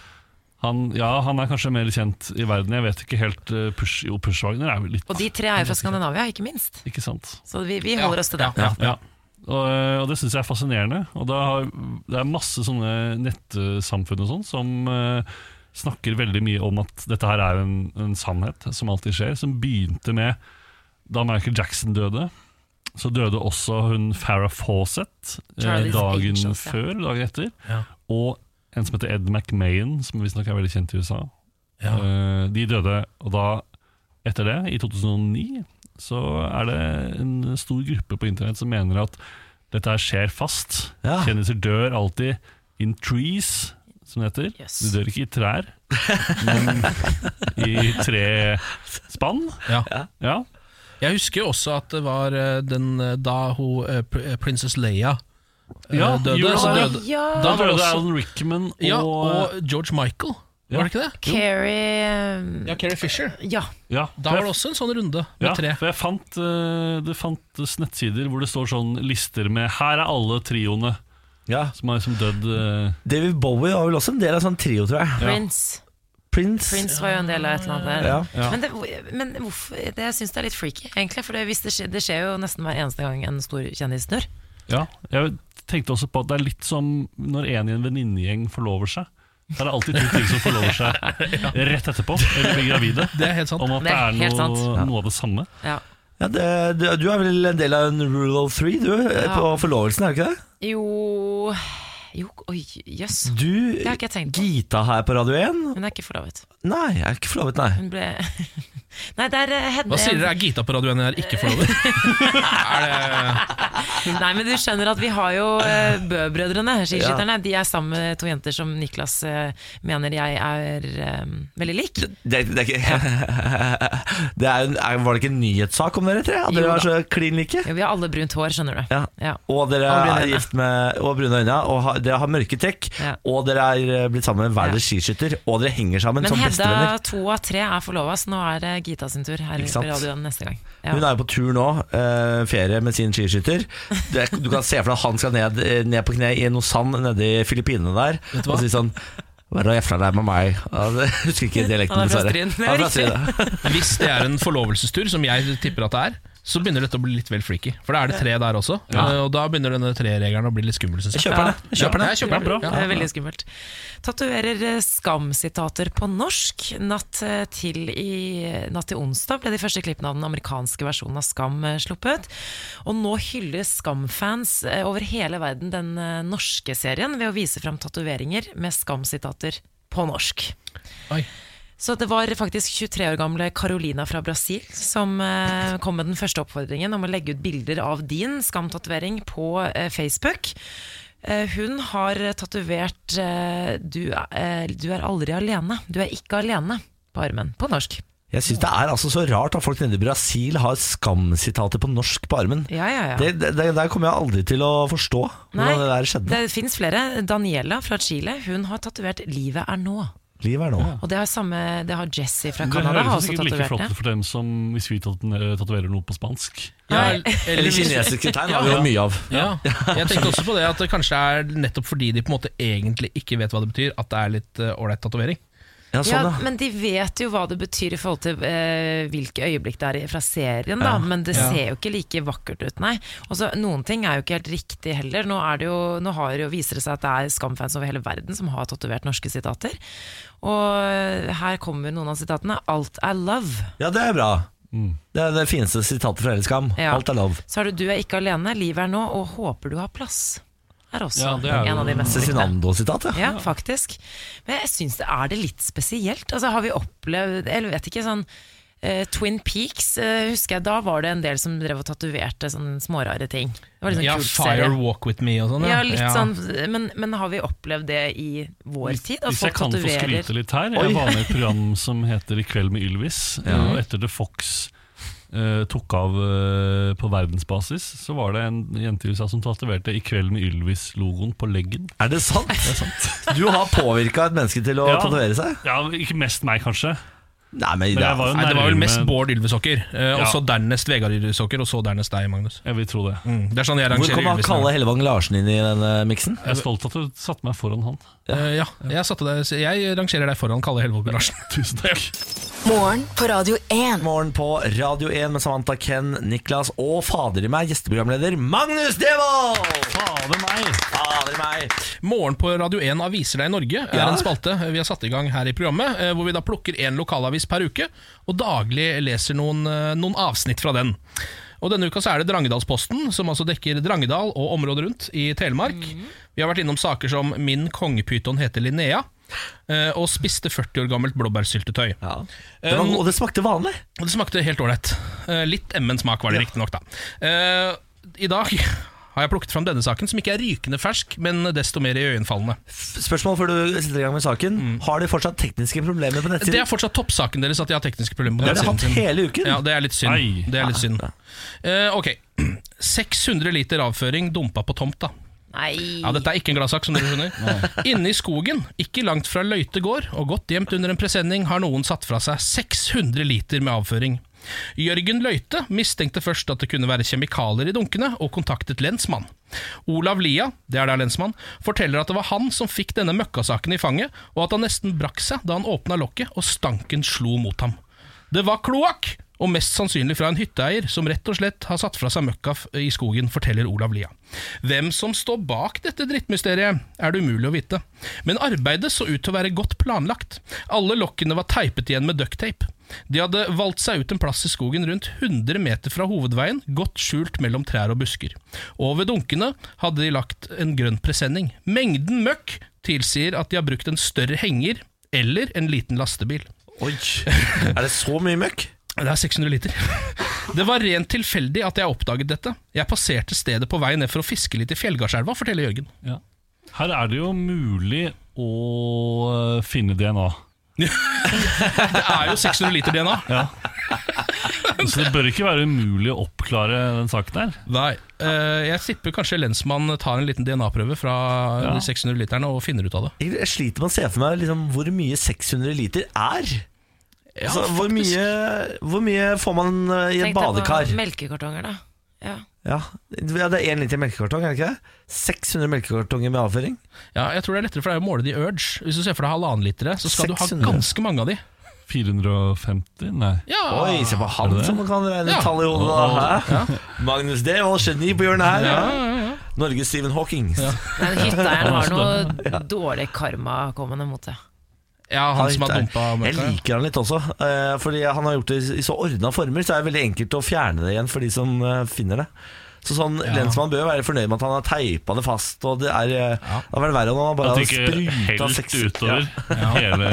han, ja, han er kanskje mer kjent i verden. Jeg vet ikke helt uh, push, Jo, Pushwagner er jo litt Og de tre er jo fra Skandinavia, ikke minst. Ikke sant? Så vi, vi holder oss til det. Ja. Ja. Og, eh, og det syns jeg er fascinerende. Og da har, det er masse sånne nettsamfunn og sånn som uh, snakker veldig mye om at dette her er en, en sannhet som alltid skjer. Som begynte med da Michael Jackson døde. Så døde også hun Farrah Fawcett eh, dagen Angels, ja. før, dagen etter. Ja. Og en som heter Ed McMahon, som visstnok er veldig kjent i USA. Ja. Uh, de døde, og da, etter det, i 2009, så er det en stor gruppe på internett som mener at dette her skjer fast. Ja. Kjendiser dør alltid in trees, som det heter. Yes. De dør ikke i trær, men i trespann. Ja. Ja. Jeg husker jo også at det var eh, den eh, da hun pr- Princess Leia Ja, døde. gjorde Så døde Ja, Da var det også- Alan Rickman og, ja, og George Michael. Ja. Var det ikke det? Carrie eh, Ja, Carrie Fisher. Ja. ja, Da var det også en sånn runde med ja, tre. For jeg fant, eh, det fantes nettsider hvor det står sånn lister med 'Her er alle trioene Ja. som har liksom dødd'. uh... David Bowie var vel også en del av sånn trio, tror jeg. Prince. Prince. Prince var jo en del av et eller annet der. Ja. Ja. Men, det, men hvorfor, det, jeg syns det er litt freaky, egentlig. For det, hvis det, skjer, det skjer jo nesten hver eneste gang en stor kjendis dør. Ja, jeg tenkte også på at det er litt som når en i en venninnegjeng forlover seg. Da er det alltid to ting som forlover seg rett etterpå, eller blir gravide. Det er helt sant. Om at Det det er helt noe, sant. noe av det samme. Ja. Ja, det, du, du er vel en del av en rule of three, du, på forlovelsen, er du ikke det? Jo Jo, oi, jøss. Du, Det har ikke jeg tenkt på. Gita her på Radio 1? Hun er ikke forlovet. Nei, jeg er ikke forlovet, nei. Hun ble Nei, det er eh, Hva sier dere? Er Gita på radioen her ikke er det Nei, men du skjønner at vi har jo uh, Bø-brødrene, skiskytterne. De er sammen med to jenter som Niklas eh, mener jeg er um, veldig lik. Det, det er ikke det er, er, Var det ikke en nyhetssak om dere tre? At dere var så klin like? Jo, vi har alle brunt hår, skjønner du. Ja. Ja. Og dere Og er gift med Og brune øyne, og har, dere har mørke trekk. Ja. Og dere er eh, blitt sammen med hver deres skiskytter. Og dere henger sammen Men som Hedda bestevenner. to av tre er forlova, så nå er det Gita sin tur her på radioen neste gang. Ja. Hun er jo på tur nå, eh, ferie med sin skiskytter. Du, du kan se for deg at han skal ned, eh, ned på kne i noe sand nede i Filippinene der. Vet du hva? Og si sånn Hva er det jævla deg med meg? Jeg husker ikke dialekten, er dessverre. Er er. Hvis det er en forlovelsestur, som jeg tipper at det er, så begynner dette å bli litt vel freaky. For da er det tre der også, Ja. og da begynner denne treregelen å bli litt skummel. Synes Jeg jeg. kjøper det. Jeg kjøper det. Ja, jeg kjøper det. Det er veldig skummelt. Tatoverer eh, skamsitater på norsk. Natt eh, til, i, natt til onsdag ble de første klippene av den amerikanske versjonen av Skam eh, sluppet. Og nå hyller Skam-fans eh, over hele verden den eh, norske serien ved å vise fram tatoveringer med Skam-sitater på norsk. Oi. Så det var faktisk 23 år gamle Carolina fra Brasil som eh, kom med den første oppfordringen om å legge ut bilder av din skamtatovering på eh, Facebook. Eh, hun har tatovert eh, du, eh, 'Du er aldri alene'. Du er ikke alene på armen. På norsk. Jeg syns det er altså så rart at folk nede i Brasil har skamsitater på norsk på armen. Ja, ja, ja. Det, det, det der kommer jeg aldri til å forstå Nei, det der skjedde. det fins flere. Daniela fra Chile hun har tatovert 'Livet er nå'. Livet er nå. Og det har, samme, det har Jessie fra Det tatovert. Det høres sikkert like flott ut for dem som hvis vi tatoverer noe på spansk. Ja, Eller kinesiske tegn har vi jo mye av. Ja, jeg tenkte også på det at det kanskje er nettopp fordi de på en måte egentlig ikke vet hva det betyr, at det er litt eh, ålreit tatovering. Ja, sånn, ja, ja. men de vet jo hva det betyr i forhold til eh, hvilke øyeblikk det er fra serien, da. Men det ser jo ikke like vakkert ut, nei. Også, Noen ting er jo ikke helt riktig heller. Nå, er det jo, nå har det jo, viser det seg at det er Skam-fans over hele verden som har tatovert norske sitater. Og eh, her kommer noen av sitatene. Alt er love. ja, det er bra. Det er det fineste sitatet fra Hele Skam. Ja. Alt er love. Så har du 'Du er ikke alene, livet er nå', og 'Håper du har plass'. Er også Ja, det er en av de mest. Cezinando-sitat, ja. Ja, faktisk. Men jeg syns det er det litt spesielt. Altså, har vi opplevd Eller vet ikke, sånn uh, Twin Peaks, uh, husker jeg, da var det en del som drev og tatoverte sånne smårare ting. Det var litt sånn Ja, kult Fire serie. Walk With Me og sånn. Ja, litt sånn, men, men har vi opplevd det i vår tid? At Hvis jeg kan kan få skryte litt her Oi. Jeg var med i et program som heter I kveld med Ylvis. Og etter The Fox eh, tok av uh, på verdensbasis, så var det en jente i USA som tatoverte I kveld med Ylvis-logoen på leggen. Er det sant? Du har påvirka et menneske til å Ja. tatovere seg? Ja, Ikke mest meg, kanskje. Nei, men, Men det var er, Nei, det var vel mest Bård Ylvesokker, eh, og så dernest Vegard Ylvesokker, og så dernest deg, Magnus. Jeg vil tro det. Mm, det er sånn jeg hvor kom Kalle Hellevang Larsen inn i denne miksen? Jeg er stolt at du satte meg foran han. Eh, ja, jeg, satte deg, jeg rangerer deg foran Kalle Helvold Larsen. Tusen takk. Morgen på Radio 1. Morgen på Radio 1 med Samantha Ken, Niklas og fader i meg, gjesteprogramleder Magnus Devold! Fader meg! Fader meg! Morgen på Radio 1 Aviser deg i Norge er Ja. en spalte vi har satt i gang her i programmet, eh, hvor vi da plukker en lokalavis per uke, og daglig leser noen, eh, noen avsnitt fra den. Og Denne uka så er det Drangedalsposten, som altså dekker Drangedal og området rundt i Telemark. Vi har vært innom saker som 'Min kongepyton heter Linnea', eh, og 'Spiste 40 år gammelt blåbærsyltetøy'. Ja. Det var, og det smakte vanlig. Og det smakte helt ålreit. Eh, Litt emmen-smak var det riktignok, da. Eh, I dag har jeg plukket fram denne saken, som ikke er rykende fersk, men desto mer iøynefallende. Spørsmål før du setter i gang med saken. Har de fortsatt tekniske problemer på Det er fortsatt toppsaken deres at de har tekniske problemer. på Det har de hatt sin. hele uken. Ja, det er litt synd. Det er litt synd. Uh, ok, 600 liter avføring dumpa på tomta. Nei. Ja, Dette er ikke en gladsak, som dere skjønner. Inne i skogen, ikke langt fra Løite gård, og godt gjemt under en presenning, har noen satt fra seg 600 liter med avføring. Jørgen Løite mistenkte først at det kunne være kjemikalier i dunkene, og kontaktet lensmann. Olav Lia, det er der lensmann, forteller at det var han som fikk denne møkkasaken i fanget, og at han nesten brakk seg da han åpna lokket og stanken slo mot ham. Det var kloakk! Og mest sannsynlig fra en hytteeier som rett og slett har satt fra seg møkka i skogen, forteller Olav Lia. Hvem som står bak dette drittmysteriet, er det umulig å vite, men arbeidet så ut til å være godt planlagt. Alle lokkene var teipet igjen med ducktape. De hadde valgt seg ut en plass i skogen rundt 100 meter fra hovedveien, godt skjult mellom trær og busker. Og ved dunkene hadde de lagt en grønn presenning. Mengden møkk tilsier at de har brukt en større henger eller en liten lastebil. Oi, Er det så mye møkk? Det er 600 liter. Det var rent tilfeldig at jeg oppdaget dette. Jeg passerte stedet på vei ned for å fiske litt i Fjellgardselva, forteller Jørgen. Ja. Her er det jo mulig å øh, finne DNA. Det er jo 600 liter DNA. Ja. Så det bør ikke være umulig å oppklare den saken her. Nei, eh, jeg tipper kanskje lensmann tar en liten DNA-prøve fra Ja. de 600 literne og finner ut av det. Jeg sliter med å se for meg liksom, hvor mye 600 liter er. Altså, hvor, mye, hvor mye får man eh, i et Tenk deg på melkekartonger, da. Ja. Ja, ja, Det er én liter melkekartong, er det ikke det? 600 melkekartonger med avføring? Ja, jeg tror det er lettere for deg å måle de urge. Hvis du ser for deg halvannen litere, så skal 600. du ha ganske mange av de. 450? Nei. Ja, Oi, se på han som kan regne Ja. tall i hodet. Magnus Devold, geni på hjørnet her. ja, ja, ja. Norges Stephen Hawking. Ja. hytteeieren har noe dårlig karma kommende mot seg. Ja han som har Jeg dumpa møkka. ja. liker han litt også, Uh, fordi han har gjort det i så ordna former, så er det veldig enkelt å fjerne det igjen for de som eh, finner det. Så sånn, Lensmann bør være fornøyd med at han har teipa det fast. Og det er ja. Det hadde vært verre om han bare hadde spruta helt utover Ja, hele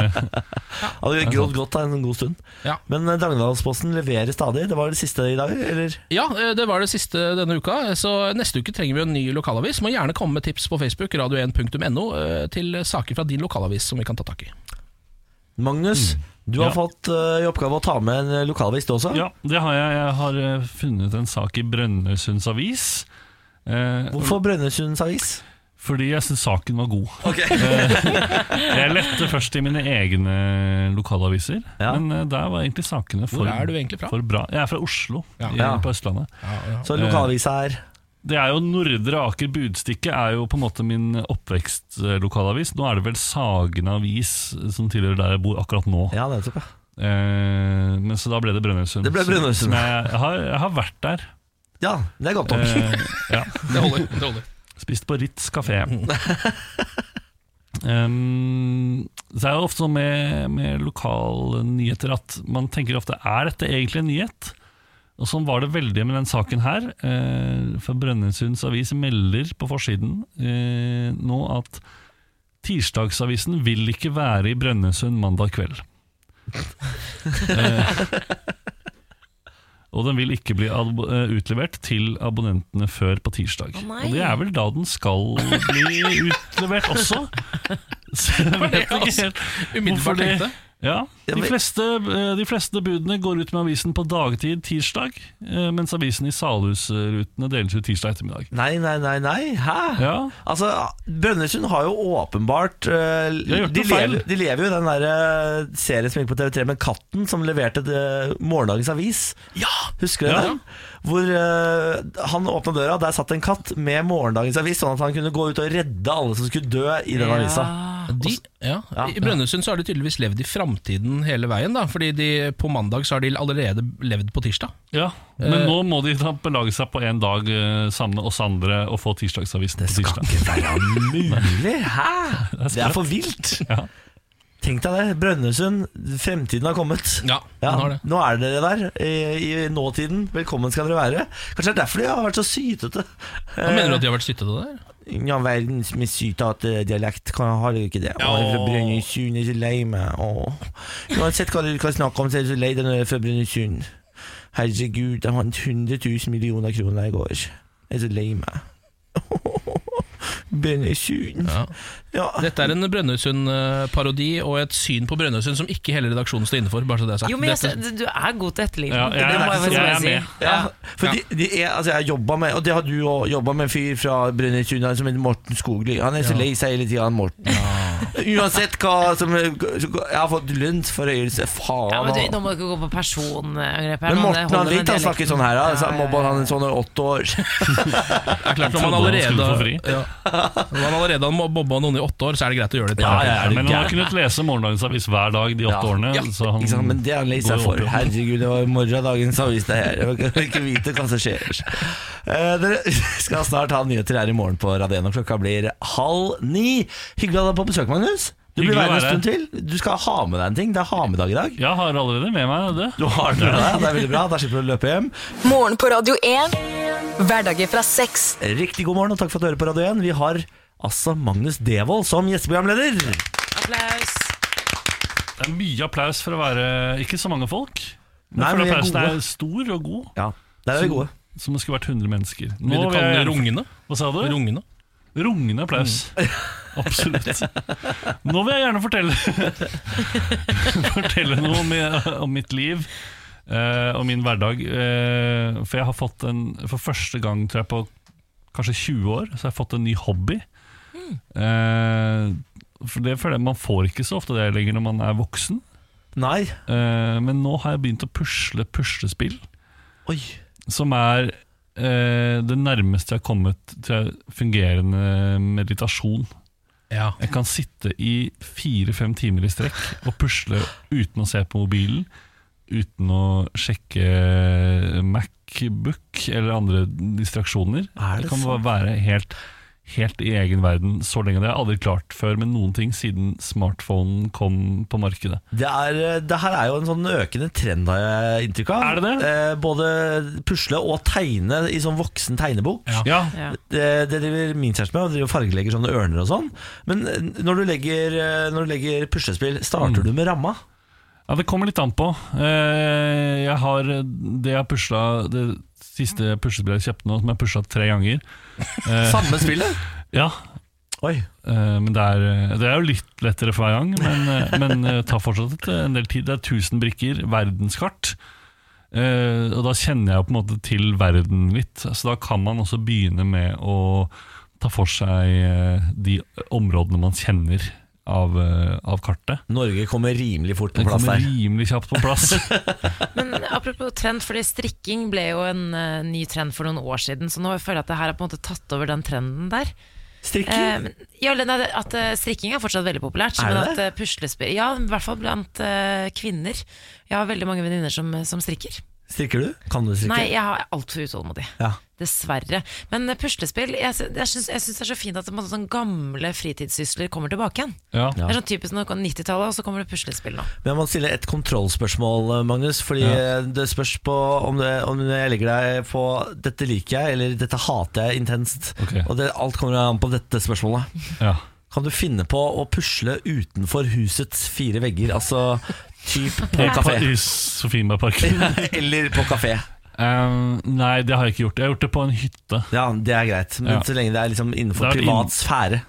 hadde grått godt da, en god stund. Ja. Men eh, leverer stadig. Det var det siste i dag, eller? Ja, eh, det var det siste denne uka. Så neste uke trenger vi en ny lokalavis. Må gjerne komme med tips på Facebook, radio1.no, eh, til saker fra din lokalavis som vi kan ta tak i. Magnus, du har Ja. fått eh, i oppgave å ta med en lokalvis, du også? Ja, det har jeg. Jeg har eh, funnet en sak i Brønnøysunds Avis. Eh, Hvorfor Brønnøysunds Avis? Fordi jeg syns saken var god. Eh, jeg lette først i mine egne lokalaviser, Ja. men eh, der var egentlig sakene for, Hvor er du egentlig fra? for bra. Jeg er fra Oslo, Ja. i, Ja. på Østlandet. Så lokalavisa er Det er jo Nordre Aker Budstikke er jo på en måte min oppvekstlokalavis. Nå er det vel Sagen Avis som tilhører der jeg bor akkurat nå. Ja, nettopp. ja. Eh, men Så da ble det Brønnøysund. Det ble Brønnøysund. Jeg, jeg, har, jeg har vært der. Ja, det er godt nok. Eh, ja. Det holder. det holder Spist på Ritz kafé. Um, så er det ofte sånn med, med lokale nyheter at man tenker ofte er dette egentlig en nyhet? Og Sånn var det veldig med den saken her. Eh, for Brønnøysunds avis melder på forsiden eh, nå at Tirsdagsavisen vil ikke være i Brønnøysund mandag kveld. eh, og den vil ikke bli eh, utlevert til abonnentene før på tirsdag. Oh, og det er vel da den skal bli utlevert også. Så jeg vet ikke helt Umiddelbart hvorfor det- tenkte. Ja, Ja, de fleste, eh, de fleste budene går ut med avisen på dagtid tirsdag, eh, mens avisen i Salhusrutene deles ut tirsdag ettermiddag. Nei, nei, nei, nei. Hæ? Ja, Altså, Brønnøysund har jo åpenbart eh, De lever, de lever jo i den der serien som gikk på TV3 med katten som leverte det, morgendagens avis. Ja! Husker du Ja. den? Hvor han åpna døra, der satt en katt med morgendagens avis, sånn at han kunne gå ut og redde alle som skulle dø i den avisa. De, ja. I Brønnøysund så har de tydeligvis levd i framtiden hele veien. da Fordi de, på mandag så har de allerede levd på tirsdag. ja. Men nå må de da belage seg på en dag eh, med oss andre og få tirsdagsavisen på tirsdag. Det skal ikke være mulig! Hæ? Det er for vilt! Ja. Tenk deg det. Brønnøysund, fremtiden har kommet. Ja, Ja, har det. nå er dere der i, i nåtiden. Velkommen skal dere være. Kanskje det er derfor de har vært så sytete. Hva mener du at de har vært sytete der? Ja, verdens mest sytete dialekt kan har dere ikke det. Ja. Jeg er fra Brønnøysund, er så lei meg. Åh. Uansett hva du kan snakke om, så er jeg så lei deg når jeg er fra Brønnøysund. Herregud, jeg vant 100 000 millioner kroner i går. Jeg er så lei meg. Brønnøysund. Ja. Ja. Dette er en Brønnøysund-parodi og et syn på Brønnøysund som ikke hele redaksjonen står inne for. Bare så det er sagt. Jo, men jeg, du er god til etterligning. Ja, jeg- det må jeg jeg si. med. Ja, for De, de er, altså jeg jobbet med Og det har du òg jobba med en fyr fra Brønnøysund som heter Morten Skogli. Han er så lei seg hele tida, Morten. Morten. Uansett hva som Jeg har fått lunt forøyelse. Faen. Ja, men du, nå må du ikke gå på personangrep her. men Morten han vet litt, han snakker sånn her. Da. Ja, ja, ja, Mobba han sånn i åtte år. Det er klart Når man allerede, ja. Når man allerede har mobba noen i åtte år, så er det greit å gjøre det. Ja, ja, du Men han har kunnet lese morgendagens avis hver dag de åtte Ja. årene. Ja, Så han ikke sant? Men det han leser går seg for. Herregud, det var morgendagens avis det her. Jeg kan ikke vite hva som skjer. Uh, dere skal snart ha nyheter her i morgen på Radio 1, og klokka blir halv ni. Hyggelig å ha deg på besøk, Magnus. Du blir værende en stund til. Du skal ha med deg en ting. Det er ha med-dag i dag. Jeg har allerede med meg det. Du har det med deg, det er veldig bra. Da slipper du å løpe hjem. Morgen på Radio 1. Hverdager fra seks. Riktig god morgen, og takk for at du hører på Radio 1. Vi har altså Magnus Devold som gjesteprogramleder. Applaus. Det er mye applaus for å være ikke så mange folk. Men Nei, for men applausen er er stor og god. Ja, der er vi gode. Som det skulle vært 100 mennesker. Nå Vil du kalle jeg det rungende? Hva sa du? Rungende? Rungende applaus. Absolutt. Nå vil jeg gjerne fortelle Fortelle noe om, om mitt liv eh, og min hverdag. Eh, for jeg har fått en For første gang tror jeg på kanskje 20 år Så har jeg fått en ny hobby. Eh, for det føler jeg Man får ikke så ofte det lenger når man er voksen. Nei. Eh, men nå har jeg begynt å pusle puslespill, Oi. som er eh, det nærmeste jeg har kommet til fungerende meditasjon. Ja. Jeg kan sitte i fire-fem timer i strekk og pusle uten å se på mobilen. Uten å sjekke Macbook eller andre distraksjoner. Er det jeg kan bare være helt, helt i egen verden så lenge. Det har jeg aldri klart før med noen ting siden smartphonen kom på markedet. Det, er, det her er jo en sånn økende trend, har jeg inntrykk av. Er det det? Eh, både pusle og tegne i sånn voksen tegnebok. Ja. Ja. Det, det driver min kjæreste med, og driver fargelegger sånne ørner og sånn. Men eh, når du legger, eh, når du legger puslespill, starter Mm. du med ramma? Ja, det kommer litt an på. Eh, Jeg har det jeg pusla Det siste puslespillet jeg kjøpte nå, som jeg pusha tre ganger. Eh, Samme spillet? Ja, Oi. eh, men det er, det er jo litt lettere for hver gang, men, eh, men tar fortsatt en del tid. Det er 1000 brikker, verdenskart. Eh, og da kjenner jeg på en måte til verden litt. Så da kan man også begynne med å ta for seg eh, de områdene man kjenner av, eh, av kartet. Norge kommer rimelig fort på Den plass kommer der. rimelig kjapt på plass. Men apropos trend, fordi strikking ble jo en uh, ny trend for noen år siden, så nå føler jeg at det her har på en måte tatt over den trenden der. Strikking? Eh, ja, det- at strikking er fortsatt veldig populært, Er men at uh, puslespill Ja, i hvert fall blant kvinner. Jeg har veldig mange venninner som, som strikker. Strikker du? Kan du strikke? Nei, jeg er altfor utålmodig. Ja. Dessverre. Men eh, puslespill Jeg, jeg syns jeg det er så fint at sånn gamle fritidssysler kommer tilbake igjen. Ja. Det er sånn typisk når det kommer 90-tallet, og så kommer det puslespill nå. Men jeg må stille et kontrollspørsmål, Magnus. Fordi Ja. eh, det spørs på om, det, om jeg legger deg på 'dette liker jeg' eller 'dette hater jeg intenst'. Okay. Og det, Alt kommer an på dette spørsmålet. Ja. Kan du finne på å pusle utenfor husets fire vegger? Altså typ på kafé. I Sofienbergparken. Eller på kafé. Um, nei, det har jeg ikke gjort. Jeg har gjort det på en hytte. Ja, det er greit. Men Ja. så lenge det er liksom innenfor Det privat sfære.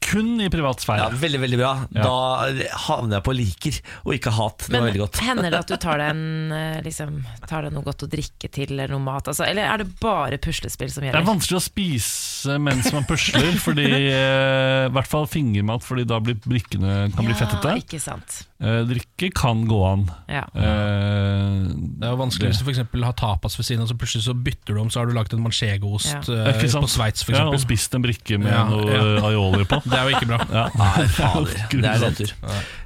Kun i privat Ja. Veldig, veldig bra. Ja. Da havner jeg på liker og ikke hat. Det var Men veldig godt. hender det at du tar deg, en, eh, liksom, tar deg noe godt å drikke til, eller noe mat? Altså, eller er det bare puslespill som Det er vanskelig å spise mens man pusler, fordi, eh, i hvert fall fingermat, fordi da blir brikkene kan bli fettete. Ja, ikke sant. Eh, drikke kan gå an. Ja. Eh, er jo vanskelig hvis du for eksempel har tapas ved siden av, så plutselig så bytter du om, så har du lagd en manchegoost Ja. uh, på Sveits, for Ja, og spist en brikke med Ja, noe ja. aioli på. Det er jo ikke bra. Ja. Nei, fader. Det er nedtur.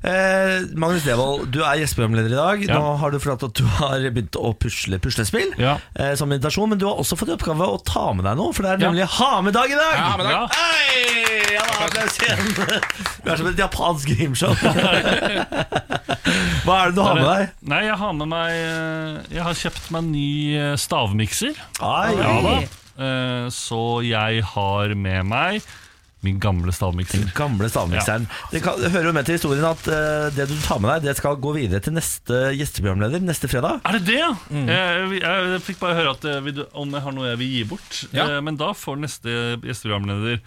Eh, Magnus Devold, du er gjesteprogramleder i dag. Ja. Nå har du forlatt at du har begynt å pusle puslespill Ja. eh, som meditasjon, men du har også fått i oppgave å ta med deg noe, for det er Ja. nemlig ha-med-dag i dag! Ha med dag. Ja. Ja, applaus igjen. Du er som et japansk gameshow. Hva er det du har med deg? Nei, jeg har med meg eh, Jeg har kjøpt meg en ny eh, stavmikser. Ja. Eh, Så jeg har med meg min gamle stavmikser. Gamle stavmikseren. Det, kan, det hører jo med til historien at uh, det du tar med deg, det skal gå videre til neste gjesteprogramleder neste fredag. Er det det, ja? Jeg, jeg, jeg fikk bare høre at om jeg har noe jeg vil gi bort. Ja. Uh, Men da får neste gjesteprogramleder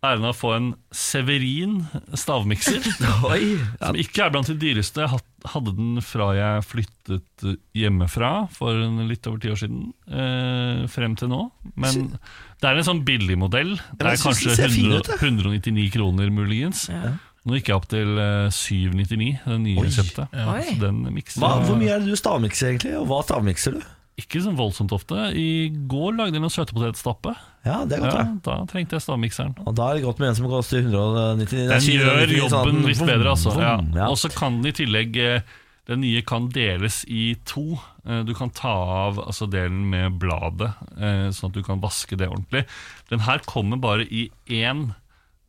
æren av å få en Severin stavmikser. Oi, Som ikke er blant de dyreste. Jeg hadde den fra jeg flyttet eh, hjemmefra for litt over ti år siden. Eh, frem til nå. Men det er en sånn billig modell. Det er kanskje den ser fin 100, 199 kroner, muligens. Ja. Nå gikk jeg opp til eh, 799, den nye Oi. reseptet. Oi. Så den Hva, jeg. hvor mye er det du stavmikser egentlig, og hva stavmikser du? Ikke så voldsomt ofte. I går lagde jeg noen søtepotetstappe. Ja, det er godt, Ja, da trengte jeg stavmikseren. Og da er det godt med en som koster 199 Den gjør jobben sånn, litt vom, bedre, altså. Ja. Og så kan den i tillegg eh, Den nye kan deles i to. Eh, Du kan ta av altså delen med bladet, eh, sånn at du kan vaske det ordentlig. Den her kommer bare i én.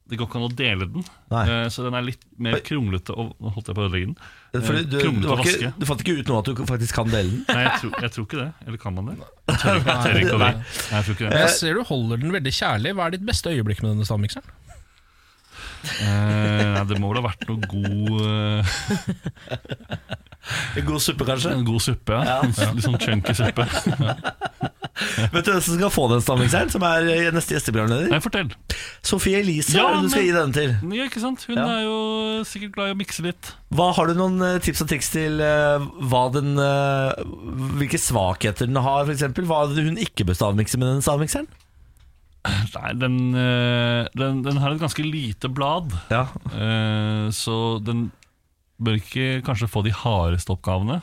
Det går ikke an å dele den, Nei. Så den er litt mer kronglete. Nå holdt jeg på å ødelegge den. For du, du, du, var ikke, du fant ikke ut nå at du faktisk kan dele den? Nei, jeg tror, jeg tror ikke det. Eller kan man det? Jeg tør ikke, jeg tør ikke jeg tror ikke det. Jeg ser du holder den veldig kjærlig. Hva er ditt beste øyeblikk med denne stavmikseren? Eh, det må vel ha vært noe god eh, En god suppe, kanskje? En god suppe, ja. Litt sånn chunky suppe. Vet du hvem som skal få den stavmikseren, som er eh, neste gjesteprogramleder? Nei, fortell. Sofie Elise Ja, det du skal gi den til. Ja, ikke sant? Hun Ja. er jo sikkert glad i å mikse litt. Hva Har du noen eh, tips og triks til hva den, hvilke svakheter den har, f.eks.? Hva hun ikke bør stavmikse med den stavmikseren? Nei, den, eh, den, den har et ganske lite blad, Ja. eh, så den bør ikke kanskje få de hardeste oppgavene.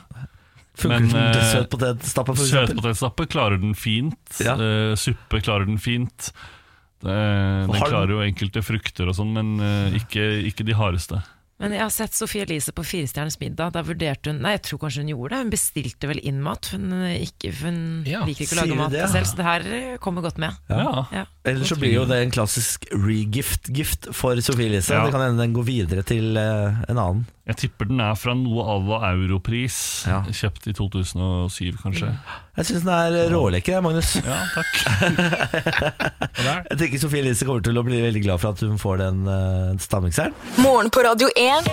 Funker Men, den som eh, søt potetstappe, for eksempel? Søtpotetstappe klarer den fint. Ja. suppe klarer den fint. Den den- klarer jo enkelte frukter og sånn, men ikke, ikke de hardeste. Men jeg har sett Sofie Elise på Firestjerners middag. Da vurderte hun Nei, jeg tror kanskje hun gjorde det. Hun bestilte vel inn mat. Hun, eh, ikke, for hun Ja, liker ikke å lage mat det, ja? selv, så det her eh, kommer godt med. Ja. Ja. Ellers så blir jo det en klassisk regift-gift for Sofie Elise. Ja. Det kan hende den går videre til eh, en annen. Jeg tipper den er fra noe à la europris. Ja. Kjøpt i 2007, kanskje. Jeg syns den er eh, rålekker, jeg, Magnus. Ja, takk. Jeg tenker Sofie Elise kommer til å bli veldig glad for at hun får den uh, stavmikseren. Morgen på Radio 1.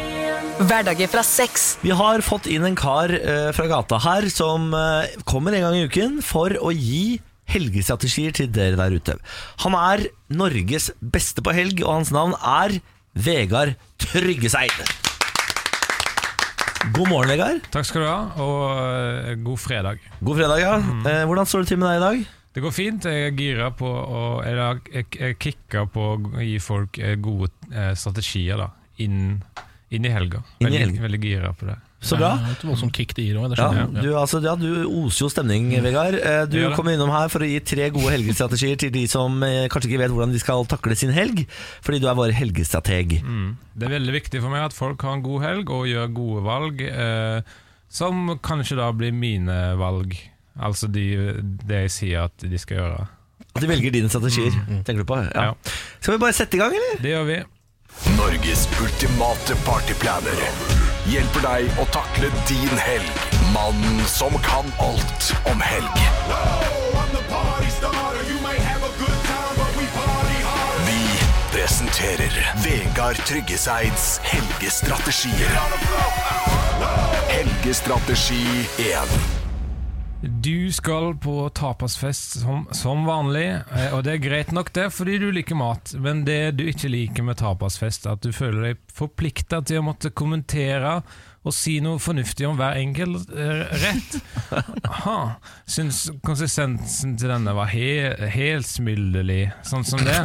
Hverdager fra seks. Vi har fått inn en kar eh, fra gata her som eh, kommer en gang i uken for å gi helgestrategier til dere der ute. Han er Norges beste på helg, og hans navn er Vegard Tryggeseid. God morgen, Vegard. Takk skal du ha, og eh, god fredag. God fredag, ja. Eh, hvordan står det til med deg i dag? Det går fint. Jeg er gira på å Eller jeg, jeg på å gi folk eh, gode strategier da inn, inn i helga. Veldig, veldig gira på det. Så bra. Det er et voldsomt kick det gir òg, det Ja, du, altså, ja, du oser jo stemning, Vegard. Eh, Du kommer innom her for å gi tre gode helgestrategier til de som eh, kanskje ikke vet hvordan de skal takle sin helg, fordi du er vår helgestrateg. Mm. Det er veldig viktig for meg at folk har en god helg og gjør gode valg, eh, som kanskje da blir mine valg. Altså de, det jeg sier at de skal gjøre. At de velger dine strategier, tenker du på? Ja. Ja. Skal vi bare sette i gang, eller? Det gjør vi. Norges ultimate partyplaner hjelper deg å takle din helg. Mannen som kan alt om helg. Vi presenterer Vegard Tryggeseids helgestrategier. Helgestrategi 1. Du skal på tapasfest som, som vanlig, eh, og det er greit nok det, fordi du liker mat. Men det du ikke liker med tapasfest, er at du føler deg forplikta til å måtte kommentere og si noe fornuftig om hver enkelt eh, rett. Aha. Syns konsistensen til denne var he helt smilderlig, sånn som det.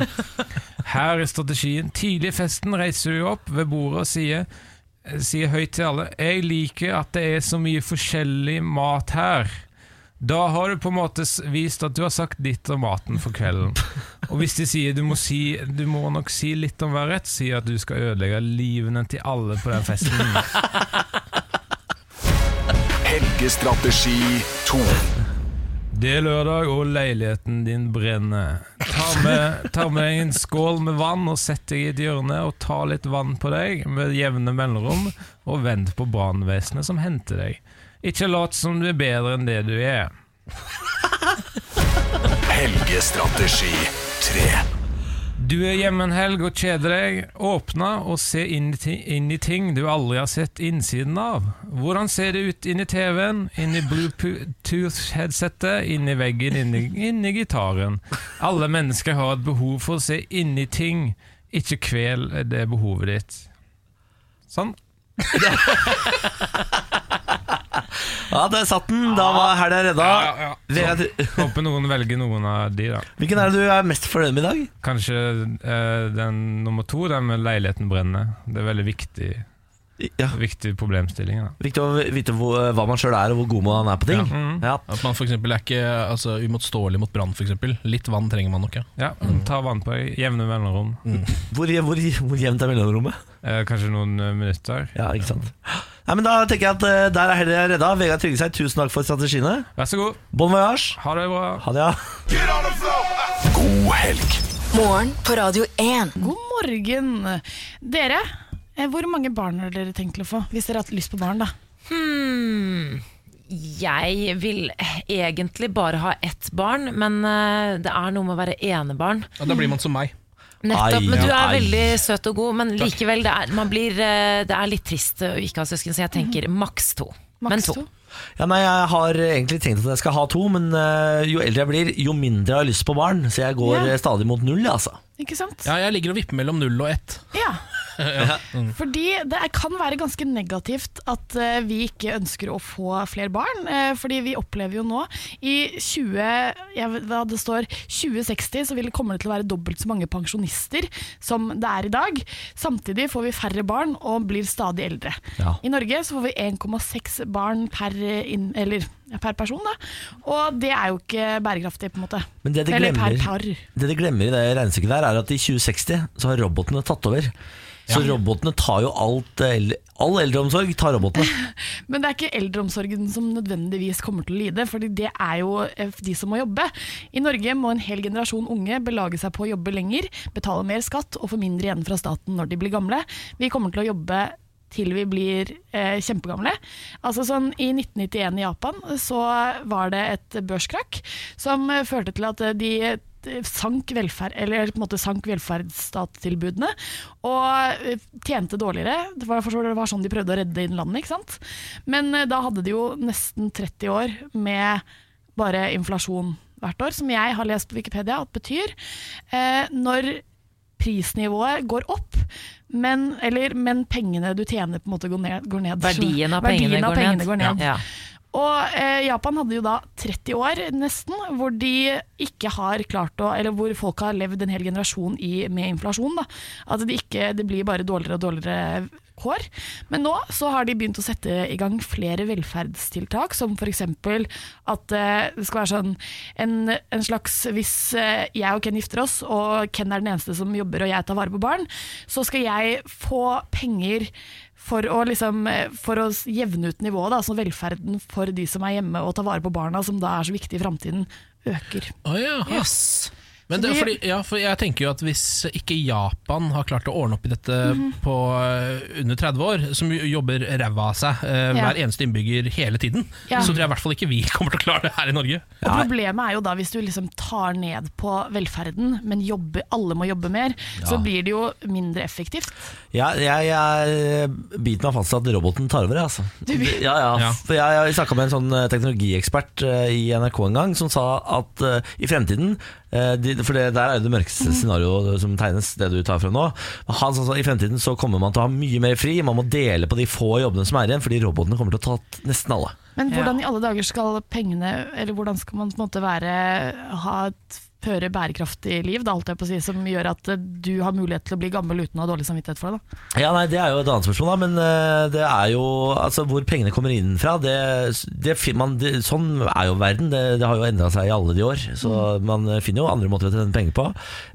Her er strategien. Tidlig i festen reiser du opp ved bordet og sier sier høyt til alle Jeg liker at det er så mye forskjellig mat her. Da har du på en måte vist at du har sagt ditt om maten for kvelden. Og hvis de sier du må, si, du må nok si litt om hver rett, si at du skal ødelegge livene til alle på den festen. Helgestrategi 2. Det er lørdag, og leiligheten din brenner. Ta med, ta med deg en skål med vann og sett deg i et hjørne og ta litt vann på deg med jevne mellomrom, og vent på brannvesenet som henter deg. Ikke lat som du er bedre enn det du er. Helgestrategi 3. Du er hjemme en helg og kjeder deg. Åpne og se inn i, ti- inn i ting du aldri har sett innsiden av. Hvordan ser det ut inni TV-en, inni Bluetooth-headsetet, inni veggen, inni, inni gitaren? Alle mennesker har et behov for å se inni ting. Ikke kvel det behovet ditt. Sånn. Ja, der satt den. Da var helga redda. Ja, ja. Håper noen velger noen av de, da. Hvilken er det du er mest fornøyd med i dag? Kanskje eh, den nummer to, den med leiligheten brenner. Det er veldig viktig, Ja. viktig problemstilling. Da. Viktig å vite hvor, hva man sjøl er, og hvor god man er på ting. Ja. Mm. Ja. At man for eksempel er ikke altså, uimotståelig mot brann, f.eks. Litt vann trenger man nok, ja. Ja, Ta vann på i jevne mellomrom. Hvor, hvor, hvor jevnt er mellomrommet? Eh, kanskje noen eh, minutter. Ja, ikke sant Nei, men Da tenker jeg at eh, der er helga redda. Vegard Tryggeseid, tusen takk for strategiene. Vær så god. Bon voyage. Ha det bra. Ha det, ja. God helg. Morgen på Radio 1. God morgen. Dere, eh, hvor mange barn har dere tenkt å få? Hvis dere har hatt lyst på barn, da. Hmm. Jeg vil egentlig bare ha ett barn, men eh, det er noe med å være enebarn. ja da blir man som meg. Nettopp, men Du er ai. veldig søt og god, men likevel, det er, man blir, eh, det er litt trist å ikke ha søsken, så jeg tenker maks to. Men to. to. Ja, nei, Jeg har egentlig tenkt at jeg skal ha to, men eh, jo eldre jeg blir, jo mindre jeg har lyst på barn. Så jeg går Ja. eh, stadig mot null. Altså. Ikke sant? Ja, jeg ligger og vipper mellom null og ett. Ja. Fordi det er- kan være ganske negativt at eh, vi ikke ønsker å få flere barn. eh, fordi vi opplever jo nå I 20, jeg vet hva det står 2060 så vil det komme til å være dobbelt så mange pensjonister som det er i dag. Samtidig får vi færre barn og blir stadig eldre. Ja. I Norge så får vi 1,6 barn per, inn, eller, per person. Da. Og det er jo ikke bærekraftig, på en måte. Men det de eller per par. Det de glemmer i det regnestykket der, er at i 2060 så har robotene tatt over. Så robotene tar jo alt All eldreomsorg tar robotene. Men det er ikke eldreomsorgen som nødvendigvis kommer til å lide, for det er jo eh, de som må jobbe. I Norge må en hel generasjon unge belage seg på å jobbe lenger, betale mer skatt og få mindre igjen fra staten når de blir gamle. Vi kommer til å jobbe til vi blir eh, kjempegamle. Altså sånn, I 1991 i Japan så var det et børskrakk som eh, førte til at eh, de sank, velferd, eller måte sank velferdsstatstilbudene og eh, tjente dårligere. Det var, det var sånn de prøvde å redde Innlandet. ikke sant? Men eh, da hadde de jo nesten 30 år med bare inflasjon hvert år, som jeg har lest på Wikipedia at betyr eh, når prisnivået går opp, men, eller, men pengene du tjener på en måte går ned. Går ned. Verdien av Verdien pengene av går pengene ned. går ned. Ja. Og eh, Japan hadde jo da 30 år nesten, hvor de ikke har klart å Eller hvor folk har levd en hel generasjon i, med inflasjon. Da. At det, ikke, det blir bare dårligere og dårligere kår. Men nå så har de begynt å sette i gang flere velferdstiltak, som f.eks. at eh, det skal være sånn en, en slags Hvis eh, jeg og Ken gifter oss, og Ken er den eneste som jobber og jeg tar vare på barn, så skal jeg få penger for å, liksom, eh, for å jevne ut nivået, da, så velferden for de som er hjemme og tar vare på barna, som da er så viktig i framtiden, øker. Oh, ja. Jøss. Men det, fordi, ja, for jeg tenker jo at hvis ikke Japan har klart å ordne opp i dette Mhm. på eh, under 30 år, som jobber ræva av seg eh, Ja. hver eneste innbygger hele tiden, Ja. så tror jeg i hvert fall ikke vi kommer til å klare det her i Norge. Og Problemet er jo da hvis du liksom tar ned på velferden, men jobber, alle må jobbe mer, så blir det jo mindre effektivt. Ja, jeg, jeg biter meg fast i at roboten tar over. Altså. Du Ja, ja, Ja. For jeg, jeg snakka med en sånn eh, teknologiekspert eh, i NRK en gang som sa at uh, i fremtiden de, For det der er jo det mørkeste scenarioet som tegnes, det du tar fra nå. Han sa at i fremtiden så kommer man til å ha mye mer fri. Man må dele på de få jobbene som er igjen, fordi robotene kommer til å ta nesten alle. Men hvordan i alle dager skal pengene, eller hvordan skal man på en måte være, ha et føre bærekraftig liv, da, holdt jeg på å si, som gjør at eh, du har mulighet til å bli gammel uten å ha dårlig samvittighet for det? Da. Ja, nei, Det er jo et annet spørsmål, da, men eh, det er jo altså, hvor pengene kommer inn fra. Det, det, man, det, sånn er jo verden. Det, det har jo endra seg i alle de år. Så man eh, finner jo andre måter å tjene penger på.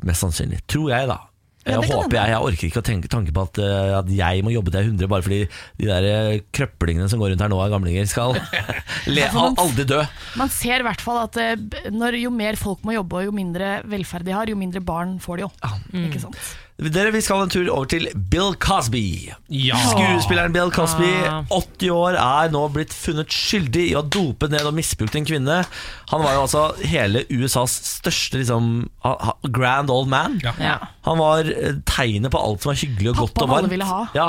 Mest sannsynlig. Tror jeg, da. Jeg ja, håper jeg, jeg orker ikke å tenke tanke på at, uh, at jeg må jobbe til jeg er 100 bare fordi de der eh, krøplingene som går rundt her nå, er gamlinger, skal le, aldri dø. Man ser i hvert fall at uh, når jo mer folk må jobbe, og jo mindre velferd de har, jo mindre barn får de jo. Ikke sant? Dere, Vi skal en tur over til Bill Cosby. Ja. Skuespilleren Bill Cosby, Ah. 80 år, er nå blitt funnet skyldig i å dope ned og misbrukt en kvinne. Han var jo altså hele USAs største liksom, grand old man. Ja. Ja. Han var eh, tegnet på alt som var hyggelig og Pappa godt og alle varmt. ville ha. Ja.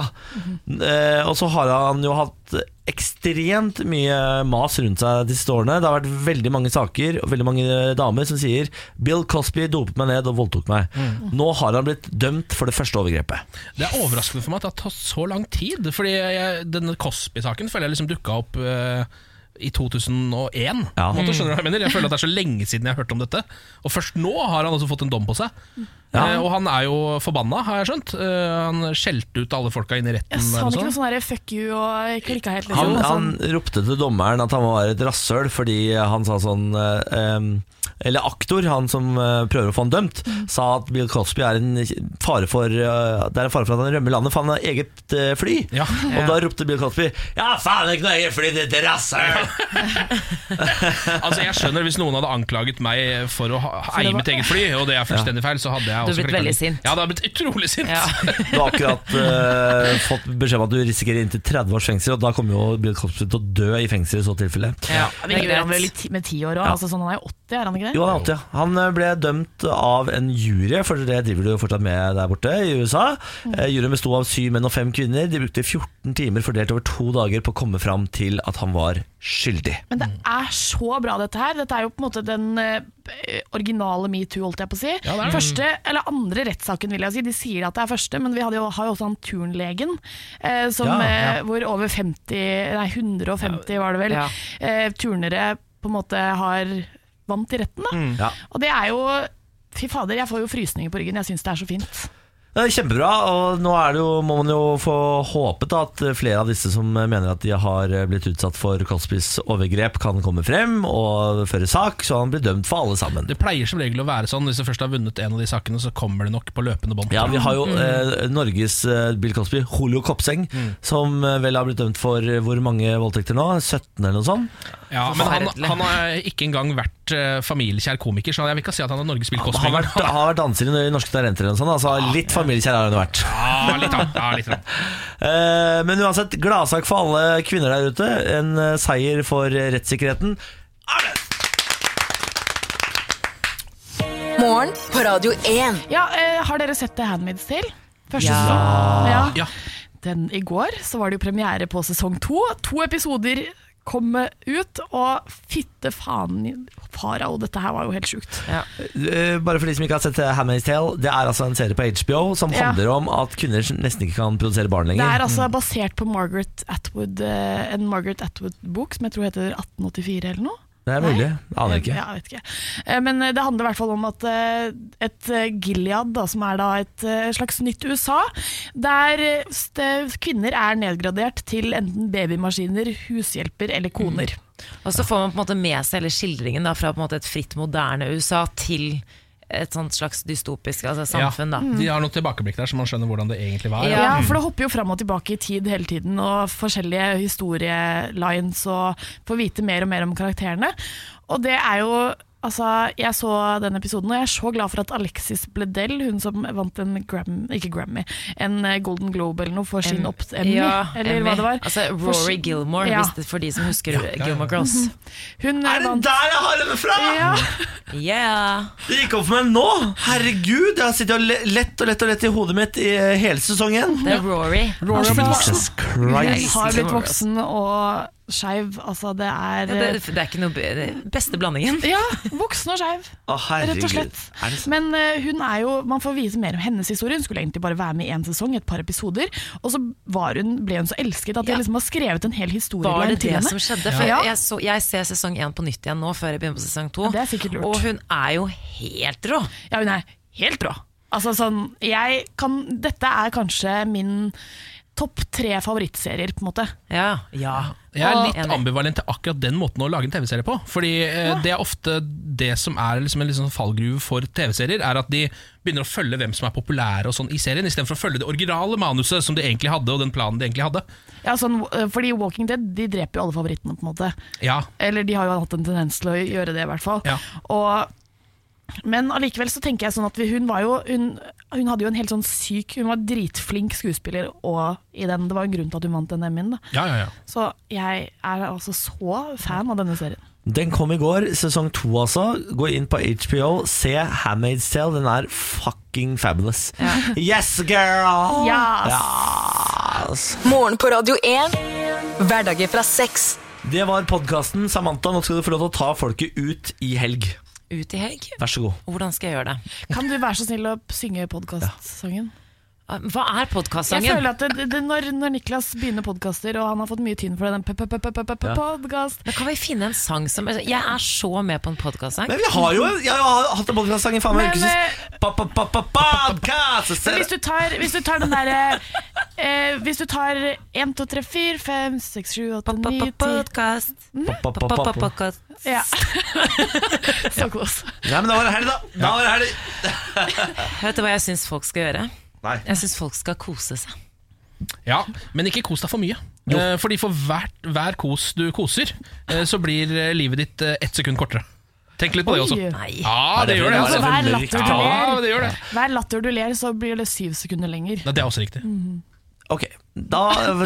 eh, og så har han jo hatt ekstremt mye mas rundt seg de siste årene. Det har vært veldig mange saker og veldig mange damer som sier Bill Cosby dopet meg ned og voldtok meg. Mm. Nå har han blitt dømt for det første overgrepet. Det er overraskende for meg at det har tatt så lang tid. Fordi jeg, denne Cosby-saken føler jeg liksom dukka opp eh, i 2001. Ja. På en måte, skjønner du hva Jeg mener Jeg føler at det er så lenge siden jeg har hørt om dette. Og først nå har han altså fått en dom på seg. Ja. Eh, og han er jo forbanna, har jeg skjønt. Eh, han skjelte ut alle folka inn i retten. Sa han ikke sånn. noe sånn der fuck you og klikka helt, liksom. han han, ropte til dommeren at han var et rasshøl fordi han sa sånn eh, Eller aktor, han som eh, prøver å få han dømt, sa at Bill Cosby er en fare for eh, Det er en fare for at han rømmer landet, for han har eget eh, fly. Ja. Og da ropte Bill Cosby Ja, faen, ikke noe eget fly, ditt rasshøl! Altså Jeg skjønner hvis noen hadde anklaget meg for å ha, eie var- mitt eget fly, og det er fullstendig feil, så hadde jeg også Du hadde har blitt veldig sint. Ja, det har blitt utrolig sint. Ja. Du har akkurat uh, fått beskjed om at du risikerer inntil 30 års fengsel, og da kommer jo Bill Cosby til å dø i fengsel i så tilfelle. Ja, Ja, er gjør han vel med ti år òg. Altså, sånn, han er jo 80, er han ikke det? Jo, han er 80. ja. Han eh, ble dømt av en jury, for det driver du jo fortsatt med der borte i USA. Mm. Juryen besto av syv menn og fem kvinner. De brukte 14 timer fordelt over to dager på å komme fram til at han var skyldig. Men det er så bra, dette her. Dette er jo på en måte den eh, originale metoo, holdt jeg på å si. Ja, er. Første, eller andre rettssaken, vil jeg si. De sier at det er første, men vi hadde jo, har jo også han turnlegen, eh, som, Ja, eh, ja. hvor over 50, nei 150 var det vel, Ja. eh, turnere på en måte har vant i retten. Da. Ja. Og det er jo Fy fader, jeg får jo frysninger på ryggen. Jeg syns det er så fint. Det er kjempebra, og nå er det jo, må man jo få håpet at flere av disse som mener at de har blitt utsatt for Cosbys overgrep, kan komme frem og føre sak, så han blir dømt for alle sammen. Det pleier som regel å være sånn. Hvis du først har vunnet en av de sakene, så kommer det nok på løpende bånd. Ja, Vi har jo eh, Norges eh, Bill Cosby, Holio Kopseng, som eh, vel har blitt dømt for eh, hvor mange voldtekter nå? 17 eller noe sånt? Ja, men han, han har ikke engang vært eh, familiekjær komiker, så jeg vil ikke si at han er Norges Bill Cosby. Han har vært, har vært danser i Norske Talenter eller noe sånt, altså litt familiekjær har han jo vært. Ja, litt an, ja, litt. Eh, men uansett, gladsak for alle kvinner der ute. En eh, seier for rettssikkerheten. Morgen på Radio 1. Ja, uh, Har dere sett The Handmaid's Tale? Første Ja. sesong? Ja. Ja. Den, I går så var det jo premiere på sesong to. To episoder kom ut, og fitte faen farao, dette her var jo helt sjukt. Ja. Bare for de som ikke har sett eh, Handmaid's Tale, det er altså en serie på HBO som Ja. handler om at kvinner nesten ikke kan produsere barn lenger. Det er altså basert på Margaret Atwood, eh, en Margaret Atwood-bok som jeg tror heter 1884 eller noe. Det er mulig, aner ikke. Ja, ikke. Eh, Men eh, det handler i hvert fall om at eh, et Gilead, da, som er da et slags nytt USA, der kvinner er nedgradert til enten babymaskiner, hushjelper eller koner. Og så får man på en måte med seg hele skildringen da, fra på en måte et fritt, moderne USA til et sånt slags dystopisk altså, samfunn. Da. De har noen tilbakeblikk der, så man skjønner hvordan det egentlig var. Ja, for det hopper jo fram og tilbake i tid hele tiden, og forskjellige historielines, og får vite mer og mer om karakterene. Og det er jo Altså, Jeg så den episoden, og jeg er så glad for at Alexis Bledel, hun som vant en Grammy, ikke Grammy, en eh, Golden Globe eller noe for sin M opp Emmy, Ja, eller Emmy. hva det var. Altså Rory Gilmore, Ja. hvis det, for de som husker ja, ja. Gilmore Girls. Hun eh, Er det vant der jeg har henne fra?! ja. Yeah! Det gikk opp for meg nå! Herregud, jeg har sittet og lett og lett og lett i hodet mitt i hele sesongen. Det er Rory. Rory har blitt voksen. Jesus Christ. Har blitt voksen og skeiv. Altså, det er Ja, det, det er ikke noe det er beste blandingen. Ja, voksen og skeiv. oh. Rett og slett. Men uh, hun er jo, man får vise mer om hennes historie. Hun skulle egentlig bare være med i én sesong, et par episoder. Og så var hun, ble hun så elsket at de Ja. liksom har skrevet en hel historie Var det det henne. som skjedde? For Ja. jeg, så, jeg ser sesong én på nytt igjen nå, før jeg begynner på sesong to. Og hun er jo helt rå. Ja, hun er helt rå. Altså sånn, jeg kan, dette er kanskje min topp tre favorittserier, på en måte. Ja. ja. Jeg er litt Enig. ambivalent til akkurat den måten å lage en TV-serie på. Fordi eh, det er ofte det som er liksom en liksom fallgruve for TV-serier, er at de begynner å følge hvem som er populære og sånn i serien, istedenfor å følge det originale manuset som de egentlig hadde, og den planen de egentlig hadde. Ja, sånn, eh, fordi Walking Dead de dreper jo alle favorittene, på en måte. Ja, Eller de har jo hatt en tendens til å gjøre det, i hvert fall. Ja. Og, men allikevel så tenker jeg sånn at vi, hun var jo hun, hun hadde jo en helt sånn syk Hun var dritflink skuespiller og i den. Det var en grunn til at hun vant den Emmyen. ja, ja. ja. Så jeg er altså så fan av denne serien. Den kom i går, sesong to altså. Gå inn på HBO, se Handmaid's Tale. Den er fucking fabulous. Yes, girl! Yes. Yes. Morgen på Radio 1. Hverdager fra sex. Det var podkasten. Samantha, nå skal du få lov til å ta folket ut i helg. Ut i helg? Vær så god. Hvordan skal jeg gjøre det? Kan du være så snill å synge podkastsangen? Hva er Jeg føler at det, det, når, når Niklas begynner podkaster, og han har fått mye tynn for den podkast Men kan vi finne en sang som Jeg er så med på en podkastsang. Men vi har jo Jeg har hatt en podkastsang i faen meg pa, podcast! Hvis du tar, hvis du tar den derre eh, Hvis du tar 1, 2, 3, 4, 5, 6, 7, 8, 9, 10 Podkast. Pa. Ja. Så kos. Ja, men da var det helg, da. Da var det helg. Vet du hva jeg syns folk skal gjøre? Nei. Jeg syns folk skal kose seg. Ja, men ikke kos deg for mye. Jo. fordi for hvert, hver kos du koser, eh, så blir eh, livet ditt eh, ett sekund kortere. Tenk litt på det også. Nei. Ja, det gjør det. Altså, Altså. hver latter du Ja, ler, det gjør det. hver latter du ler, så blir det syv sekunder lenger. Det er også riktig. Ok, Da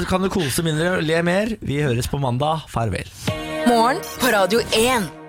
kan du kose mindre og le mer. Vi høres på mandag. Farvel. Morgen på Radio 1.